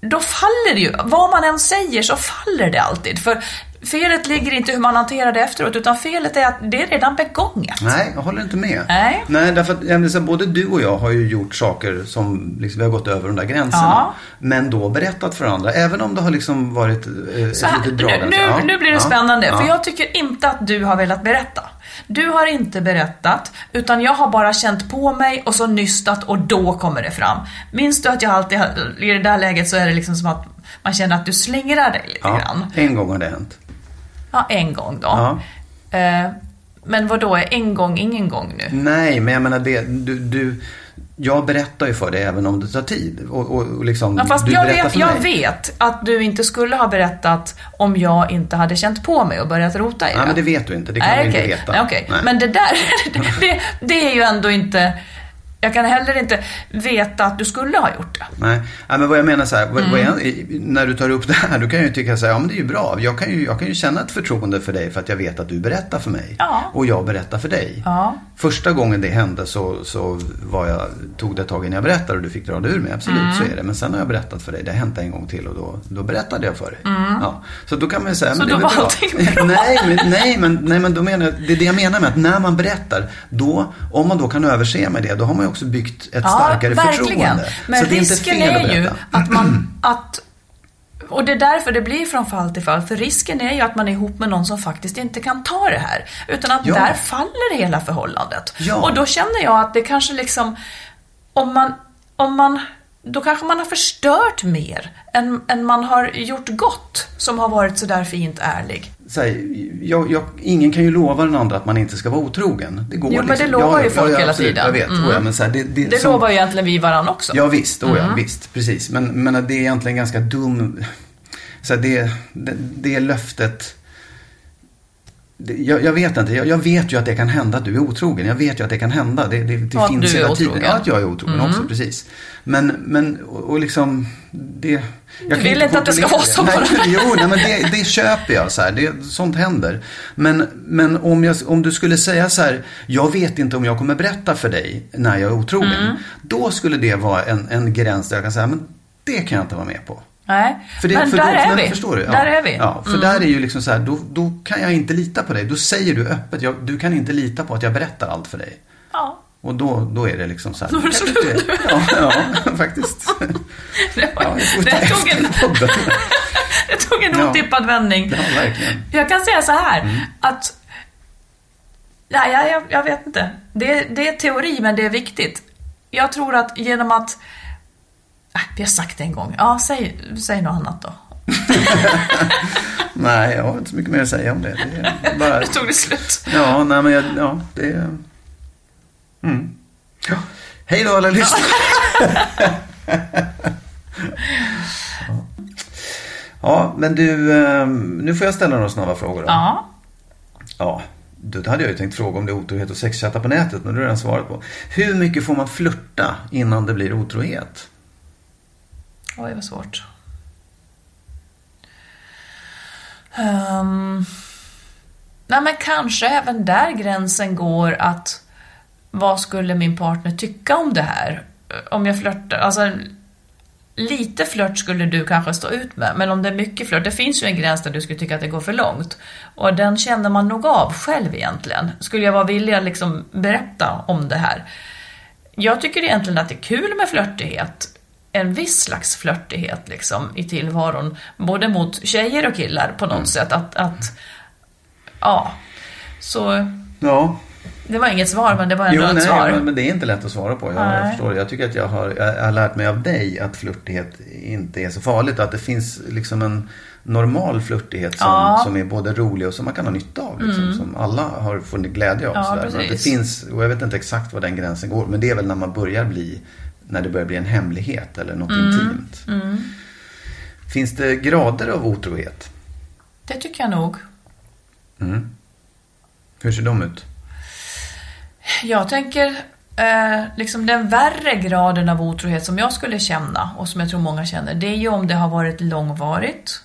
då faller det ju. Vad man än säger så faller det alltid. För felet ligger inte hur man hanterar det efteråt, utan felet är att det är redan begånget. Nej, jag håller inte med. Nej. Nej, därför att menar, här, både du och jag har ju gjort saker som liksom, vi har gått över de där gränserna. Ja. Men då berättat för andra, även om det har liksom varit eh, ett Så här, litet nu, dragande. nu, Ja, nu blir det spännande, ja. för jag tycker inte att du har velat berätta. Du har inte berättat, utan jag har bara känt på mig och så nystat och då kommer det fram. Minns du att jag alltid, i det där läget så är det liksom som att man känner att du slingrar dig lite Ja, grann. en gång har det hänt. Ja, en gång då. Ja. Eh, men vad då är en gång ingen gång nu? Nej, men jag menar det, du, du, jag berättar ju för dig även om det tar tid. Och, och, och liksom, Ja, fast du jag, vet, jag vet att du inte skulle ha berättat om jag inte hade känt på mig och börjat rota i Nej, men det vet du inte. Det kan Nej, du okej. inte veta. Nej, okej. Nej. Men det där, det, det är ju ändå inte... Jag kan heller inte veta att du skulle ha gjort det. Nej, Nej men vad jag menar så här, vad, Mm. vad jag, när du tar upp det här, då kan jag ju tycka så här, ja men det är ju bra. Jag kan ju, jag kan ju känna ett förtroende för dig för att jag vet att du berättar för mig. Ja. Och jag berättar för dig. Ja. Första gången det hände så, så var jag, tog det ett tag innan jag berättade och du fick dra det ur mig. Absolut, Mm. så är det. Men sen har jag berättat för dig. Det har hänt en gång till och då, då berättade jag för dig. Mm. Ja. Så då kan man ju säga, Så men det då var bra. allting bra? nej, men, nej, men, nej, men då menar jag, det är det jag menar med att när man berättar, då, om man då kan överse med det, då har man ju också byggt ett starkare förtroende. Men så det är inte risken fel är ju att man... Att, och det är därför det blir från fall till fall. För risken är ju att man är ihop med någon som faktiskt inte kan ta det här. Utan att Ja. där faller hela förhållandet. Ja. Och då känner jag att det kanske liksom... Om man... Om man då kanske man har förstört mer än, än man har gjort gott som har varit sådär fint ärlig. Så här, jag, jag, ingen kan ju lova den andra att man inte ska vara otrogen. Det går Jo, men liksom. det lovar ju folk hela absolut, tiden. Jag vet. Mm. Ja, men så här, det, det, Det som- lovar ju egentligen vi varandra också. Ja visst, oh, ja, Mm. visst, precis. Men, men det är egentligen ganska dum, så här, det, det, det löftet. Jag, jag vet inte, jag, jag vet ju att det kan hända att du är otrogen. Jag vet ju att det kan hända. Det, det, det finns hela tiden. otrogen. Ja, att jag är otrogen Mm. också, precis. Men, men och, och liksom, det... Jag Du vill inte att det ska vara så Nej, bara. Jo, nej, men det, det köper jag. Så här. Det, sånt händer. Men, men om, jag, om du skulle säga så här, jag vet inte om jag kommer berätta för dig när jag är otrogen. Mm. Då skulle det vara en, en gräns där jag kan säga, men det kan jag inte vara med på. Nej, För det, men där då, är vi. Förstår du? Ja. Där är vi. Ja, för Mm. där är ju liksom så här, då, då kan jag inte lita på dig. Då säger du öppet, jag, du kan inte lita på att jag berättar allt för dig. Ja. Och då, då är det liksom så här. Då är det slut. Ja, ja, faktiskt. Det, var, Ja, det, tog en, det tog en Ja. otippad vändning. Ja, verkligen. Jag kan säga så här Mm. att Nej, jag, jag, jag vet inte. Det, det är teori, men det är viktigt. Jag tror att genom att... Äh, vi har sagt det en gång. Ja, säg, säg något annat då. Nej, jag har inte så mycket mer att säga om det. det är bara... Nu tog det slut. Ja, nej men jag, ja, det är... Mm. Ja. Hej då alla lyssnare. ja. ja, men du, eh, nu får jag ställa några snabba frågor då. Ja. Ja, det hade jag ju tänkt fråga om det är otrohet och sexchatta på nätet, men det har du redan svarat på. Hur mycket får man flirta innan det blir otrohet? Oj, vad svårt. Um, nej, men kanske även där gränsen går att vad skulle min partner tycka om det här? Om jag flörtar, alltså lite flört skulle du kanske stå ut med, men om det är mycket flört, det finns ju en gräns där du skulle tycka att det går för långt. Och den känner man nog av själv egentligen. Skulle jag vara villig att liksom berätta om det här? Jag tycker egentligen att det är kul med flörtighet. En viss slags flörtighet liksom i tillvaron. Både mot tjejer och killar på något sätt. Att, att, ja. Så Ja, det var inget svar, men det var ändå jo, ett nej, svar. men- men det är inte lätt att svara på. Jag, jag förstår. Jag tycker att jag har, jag har lärt mig av dig att flörtighet inte är så farligt. Att det finns liksom en normal flörtighet som, Ja. som är både rolig och som man kan ha nytta av. Liksom, Mm. Som alla har funnit glädje av. Ja, sådär. Men det finns, och jag vet inte exakt var den gränsen går. Men det är väl när man börjar bli, när det börjar bli en hemlighet eller något Mm. intimt. Mm. Finns det grader av otrohet? Det tycker jag nog. Mm. Hur ser de ut? Jag tänker eh, liksom den värre graden av otrohet som jag skulle känna och som jag tror många känner, det är ju om det har varit långvarigt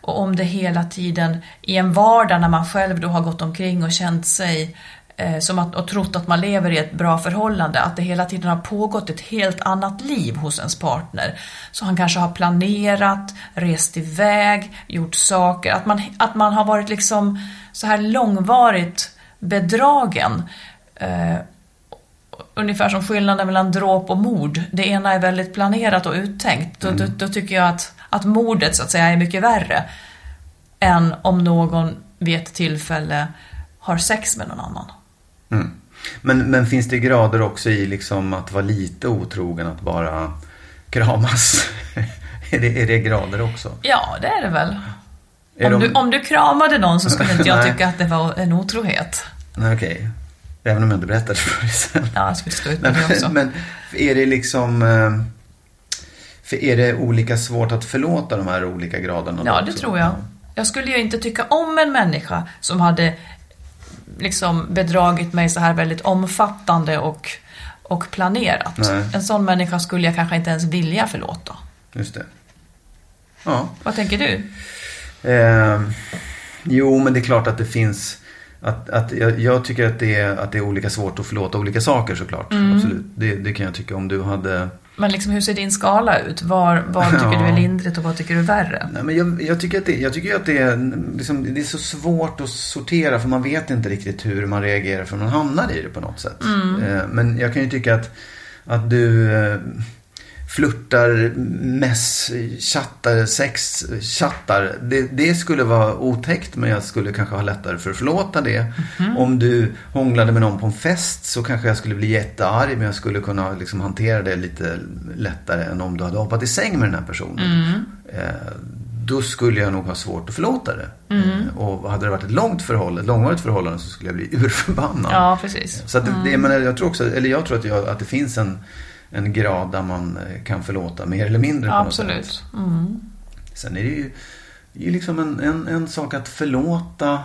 och om det hela tiden i en vardag när man själv då har gått omkring och känt sig som att, och trott att man lever i ett bra förhållande, att det hela tiden har pågått ett helt annat liv hos ens partner. Så han kanske har planerat, rest iväg, gjort saker, att man, att man har varit liksom så här långvarigt bedragen. Eh, ungefär som skillnaden mellan dråp och mord. Det ena är väldigt planerat och uttänkt. Då, då, då tycker jag att, att mordet så att säga är mycket värre än om någon vid ett tillfälle har sex med någon annan. Mm. Men, men finns det grader också i liksom att vara lite otrogen, att bara kramas? är, det, är det grader också? Ja, det är det väl. Är Om, de- du, om du kramade någon så skulle inte jag tycka att det var en otrohet. Nej, Okej. Även om jag inte berättade för dig sen. Ja, jag skulle stå ut med Men, det också. men är det liksom... eh, är det olika svårt att förlåta de här olika graderna? Ja, det också? tror jag. Jag skulle ju inte tycka om en människa som hade liksom bedragit mig så här väldigt omfattande och, och planerat. Nej. En sån människa skulle jag kanske inte ens vilja förlåta. Just det. Ja. Vad tänker du? Eh, jo, men det är klart att det finns... Att, att jag, jag tycker att det, är, att det är olika svårt att förlåta olika saker såklart. Mm. Absolut. Det, det kan jag tycka om du hade... Men liksom, hur ser din skala ut? Var, vad tycker Ja. du är lindrigt och vad tycker du är värre? Nej, men jag, jag tycker att, det, jag tycker att det, är, liksom, det är så svårt att sortera för man vet inte riktigt hur man reagerar för man hamnar i det på något sätt. Mm. Eh, men jag kan ju tycka att, att du eh, flörtar, mess, chattar, sex, chattar. Det, det skulle vara otäckt men jag skulle kanske ha lättare för att förlåta det. Mhm. Om du hånglade med någon på en fest så kanske jag skulle bli jättearg men jag skulle kunna liksom hantera det lite lättare än om du hade hoppat i säng med den här personen. Mm. Eh, då skulle jag nog ha svårt att förlåta det. Mm. Och hade det varit ett långt förhållande, ett långvarigt förhållande så skulle jag bli urförbannad. Ja, precis. Så att det, Mm. det, men jag tror också, eller jag tror att, jag, att det finns en, en grad där man eh, kan förlåta mer eller mindre på något sätt. Absolut. Mm. Sen är det ju, ju liksom en, en, en sak att förlåta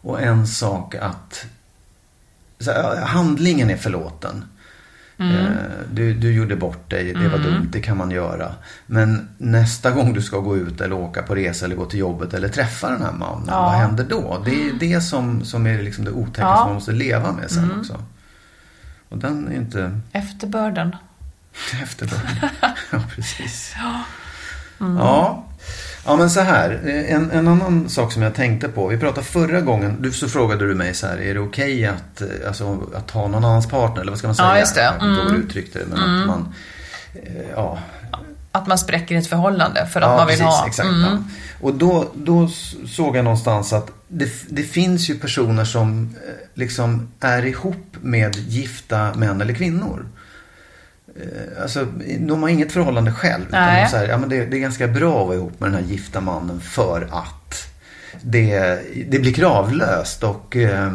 och en sak att... Här, handlingen är förlåten. Mm. Eh, Du, du gjorde bort dig, det var Mm. dumt, det kan man göra. Men nästa gång du ska gå ut eller åka på resa eller gå till jobbet eller träffa den här mannen, Ja. vad händer då? Det är det som, som är liksom det otäcka Ja. som man måste leva med sen Mm. också. Och den är inte Efterbörden. efterbörd. ja, precis. Mm. Ja. ja, men så här. En, en annan sak som jag tänkte på. Vi pratade förra gången. Du, så frågade du mig så här. Är det okej att, eh, alltså, att ha någon annans partner? Eller vad ska man säga? Ja, just det. Jag Mm. du uttryckte det. Men Mm. att man... eh, Ja, Att man spräcker ett förhållande för att ja, man vill precis, ha. Exakt, Mm. ja. Och då, då såg jag någonstans att det, det finns ju personer som eh, liksom är ihop med gifta män eller kvinnor. Eh, Alltså, de har inget förhållande själv. Utan Nej. de säger, ja, men det, det är ganska bra att vara ihop med den här gifta mannen för att det, det blir kravlöst och eh,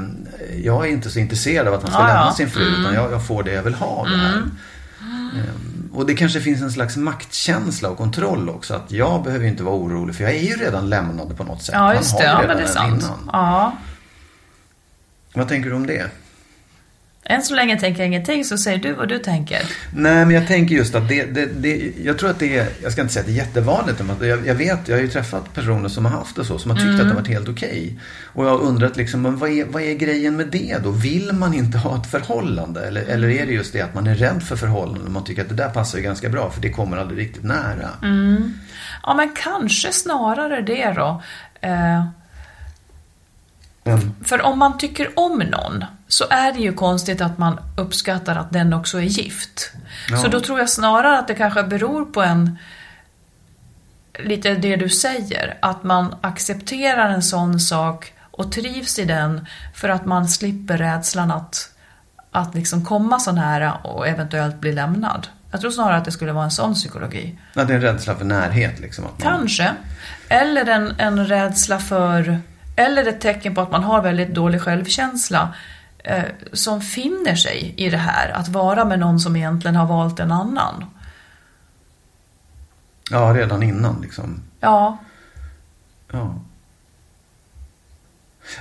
jag är inte så intresserad av att han ska Ja, lämna sin fru Mm. utan jag, jag får det jag vill ha det här. Mm. Och det kanske finns en slags maktkänsla och kontroll också. Att jag behöver ju inte vara orolig för jag är ju redan lämnad på något sätt. Ja, just det. Ja, men det är sant. innan. Ja. Vad tänker du om det? Än så länge tänker jag ingenting, så säger du vad du tänker. Nej, men jag tänker just att det, det, det jag tror att det är, jag ska inte säga att det är jättevanligt, men jag, jag vet, jag har ju träffat personer som har haft det så, som har tyckt Mm. att det har varit helt okej. Och jag har undrat liksom, men vad är, vad är grejen med det då? Vill man inte ha ett förhållande? Eller, eller är det just det att man är rädd för förhållanden och man tycker att det där passar ju ganska bra, för det kommer aldrig riktigt nära? Mm. Ja, men kanske snarare det då. Eh, Men, för om man tycker om någon så är det ju konstigt att man uppskattar att den också är gift. Ja. Så då tror jag snarare att det kanske beror på en lite det du säger, att man accepterar en sån sak och trivs i den för att man slipper rädslan att, att liksom komma så nära och eventuellt bli lämnad. Jag tror snarare att det skulle vara en sån psykologi. Ja, det är en rädsla för närhet liksom. Man, Kanske. Eller en, en rädsla för, eller ett tecken på att man har väldigt dålig självkänsla eh, som finner sig i det här, att vara med någon som egentligen har valt en annan. Ja, redan innan liksom. Ja, Ja.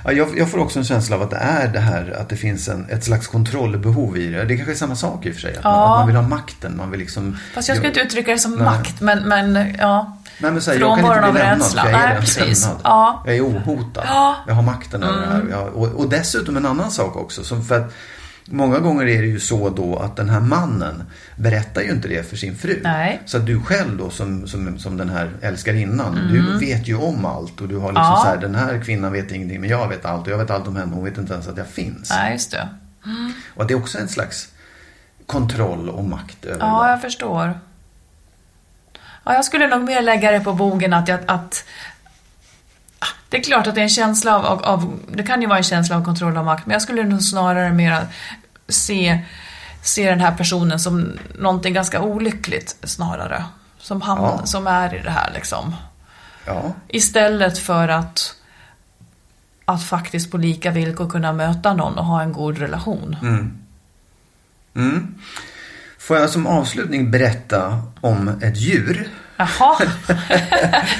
Ja, jag, jag får också en känsla av att det är det här att det finns en, ett slags kontrollbehov i det. Det kanske är samma sak i och för sig. Att, man, Ja. att man vill ha makten. Man vill liksom... fast jag skulle inte uttrycka det som Nej. makt, men, men ja. Nej, men så här, jag kan inte bli lämnad för jag är Nej, precis. lämnad. Ja. Jag är ohotad. Ja. Jag har makten över det här. Mm. Och, och dessutom en annan sak också. Som för att många gånger är det ju så då att den här mannen berättar ju inte det för sin fru. Nej. Så att du själv då som, som, som den här älskarinnan, Mm. du vet ju om allt. Och du har liksom Ja. så här, den här kvinnan vet ingenting men jag vet allt. Och jag vet allt om henne, hon vet inte ens att jag finns. Nej, just det. Och det är också en slags kontroll och makt över Ja, det. jag förstår. Ja, jag skulle nog mer lägga det på bogen att, jag, att det är klart att det är en känsla av, av, av, det kan ju vara en känsla av kontroll och makt, men jag skulle nog snarare mer se, se den här personen som någonting ganska olyckligt snarare. Som, hamn, Ja. som är i det här liksom. Ja. Istället för att, att faktiskt på lika villkor kunna möta någon och ha en god relation. Mm. Mm. Får jag som avslutning berätta om ett djur? Jaha,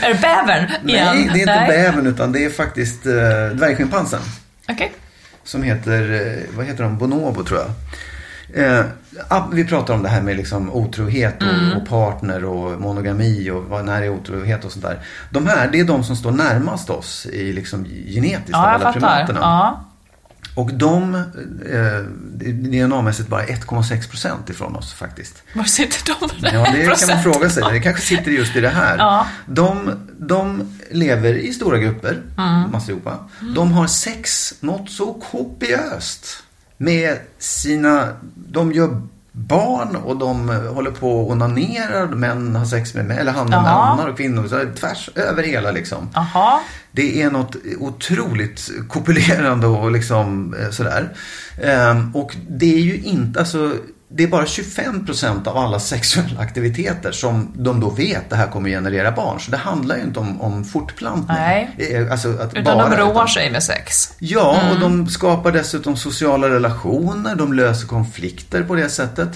är det bävern igen? Nej, det är inte bävern utan det är faktiskt eh, dvärgschimpansen. Okej. Som heter, eh, vad heter de, bonobo tror jag. Eh, vi pratar om det här med liksom otrohet och, Mm. och partner och monogami och vad, när är otrohet och sånt där. De här, det är de som står närmast oss i liksom genetiskt av Ja, jag alla fattar. primaterna. Ja. Och de, eh, DNA-mässigt bara 1,6 procent ifrån oss faktiskt. Var sitter de? Ja, det kan man fråga sig. Det kanske sitter just i det här. Ja. De, de lever i stora grupper, Mm. massor De har sex något så kopiöst med sina... De gör barn och de håller på och onanerar. Män har sex med män, eller han med mannar och kvinnor. Så tvärs över hela liksom. Jaha. Det är något otroligt kopulerande och liksom eh, sådär. Ehm, och det är ju inte, alltså det är bara 25% av alla sexuella aktiviteter som de då vet det här kommer generera barn. Så det handlar ju inte om, om fortplantning. Nej. Eh, Alltså att Utan bara, de roar utan- sig med sex. Ja, och de skapar dessutom sociala relationer, de löser konflikter på det sättet.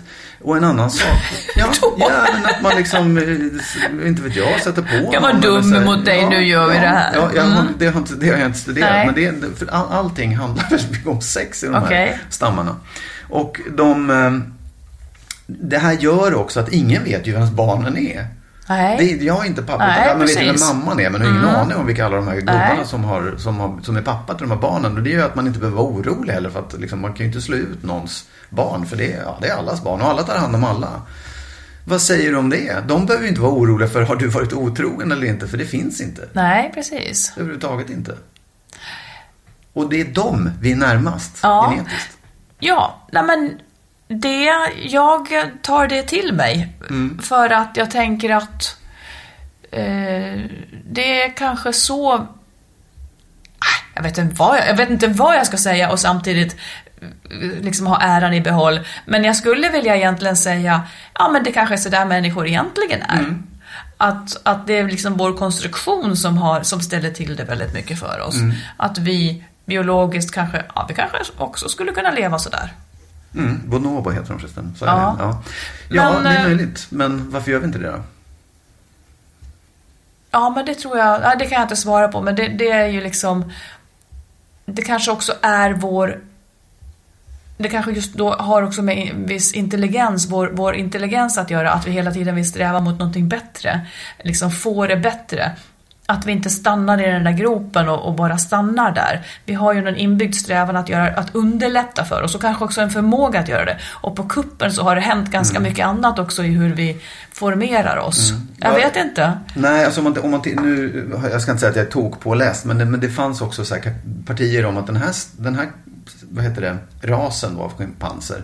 Och en annan sak, ja, ja men att man liksom, eh, inte vet jag, sätter på Jag var dum här, mot dig, nu gör vi ja, det här. Ja, jag, Mm. det, har inte, det har jag inte studerat, Nej. men det, för all, allting handlar väldigt mycket om sex i de Okej. här stammarna. Och de, eh, det här gör också att ingen vet ju vems barnen är. Nej. Det, jag är inte pappa, Nej, utan man vet ju vem mamman är men har ingen Mm. aning om vilka alla de här gubbarna som, har, som, har, som är pappa till de här barnen. Och det gör att man inte behöver vara orolig heller för att liksom, man kan ju inte slå ut någons barn för det, är- ja, det är allas barn och alla tar hand om alla. Vad säger du om det? De behöver ju inte vara oroliga för har du varit otrogen eller inte för det finns inte. Nej, precis. Överhuvudtaget inte. Och det är dem vi är närmast Ja. genetiskt. Ja, nej men det, jag tar det till mig. Mm. För att jag tänker att eh, det är kanske så... Ah, Jag vet, inte vad jag, jag vet inte vad jag ska säga och samtidigt eh, liksom ha äran i behåll. Men jag skulle vilja egentligen säga, ja men det kanske är sådär människor egentligen är. Mm. Att, att det är liksom vår konstruktion som, har, som ställer till det väldigt mycket för oss. Mm. Att vi biologiskt kanske, ja vi kanske också skulle kunna leva sådär. Mm. Bonobo heter de förresten. Så Ja. det. Ja, ja Men, det är eh, möjligt. Men varför gör vi inte det då? Ja, men det tror jag, ja, det kan jag inte svara på, men det, det är ju liksom, det kanske också är vår, det kanske just då har också med viss intelligens, vår, vår intelligens att göra, att vi hela tiden vill sträva mot någonting bättre, liksom få det bättre. Att vi inte stannar i den där gropen och, och bara stannar där. Vi har ju en inbyggd strävan att, göra, att underlätta för oss och kanske också en förmåga att göra det. Och på kuppen så har det hänt ganska mycket annat också i hur vi formerar oss. Jag Ja. vet inte. Nej, alltså om man, om man nu, jag ska inte säga att jag är tokpåläst, men det, men det fanns också så här partier om att den här, den här vad heter det, rasen av schimpanser,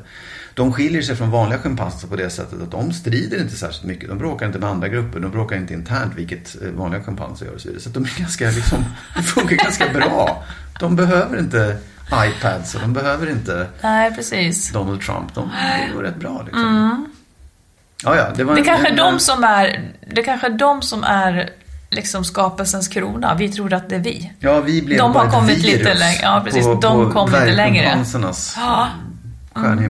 de skiljer sig från vanliga schimpanser på det sättet att de strider inte särskilt mycket. De bråkar inte med andra grupper, de bråkar inte internt, vilket eh, vanliga schimpanser gör och så vidare. Så de är ganska, liksom, det funkar ganska bra. De behöver inte iPads och de behöver inte Nej, precis. Donald Trump. De, det går rätt bra liksom. Ja, ja, det var Det en- kanske en- de som är, det kanske är de som är liksom skapelsens krona. Vi tror att det är vi. Ja, vi blev De bara har kommit virus lite längre. Ja, precis. På, De på kom lite längre. Ja. stjärnhimmel.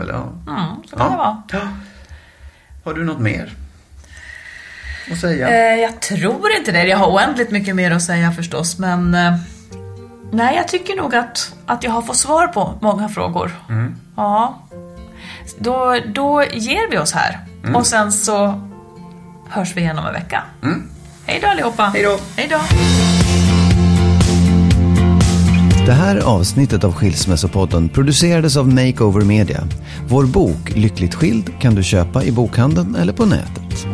Eller, ja. Mm, så kan det vara. Ja. Har du något mer att säga? Eh, jag tror inte det. Jag har oändligt mycket mer att säga förstås, men eh, nej, jag tycker nog att, att jag har fått svar på många frågor. Mm. Ja. Då, då ger vi oss här Mm. och sen så hörs vi igen om en vecka. Mm. Hej då allihopa! Hej då! Hej då! Det här avsnittet av Skilsmässopodden producerades av Makeover Media. Vår bok Lyckligt skild kan du köpa i bokhandeln eller på nätet.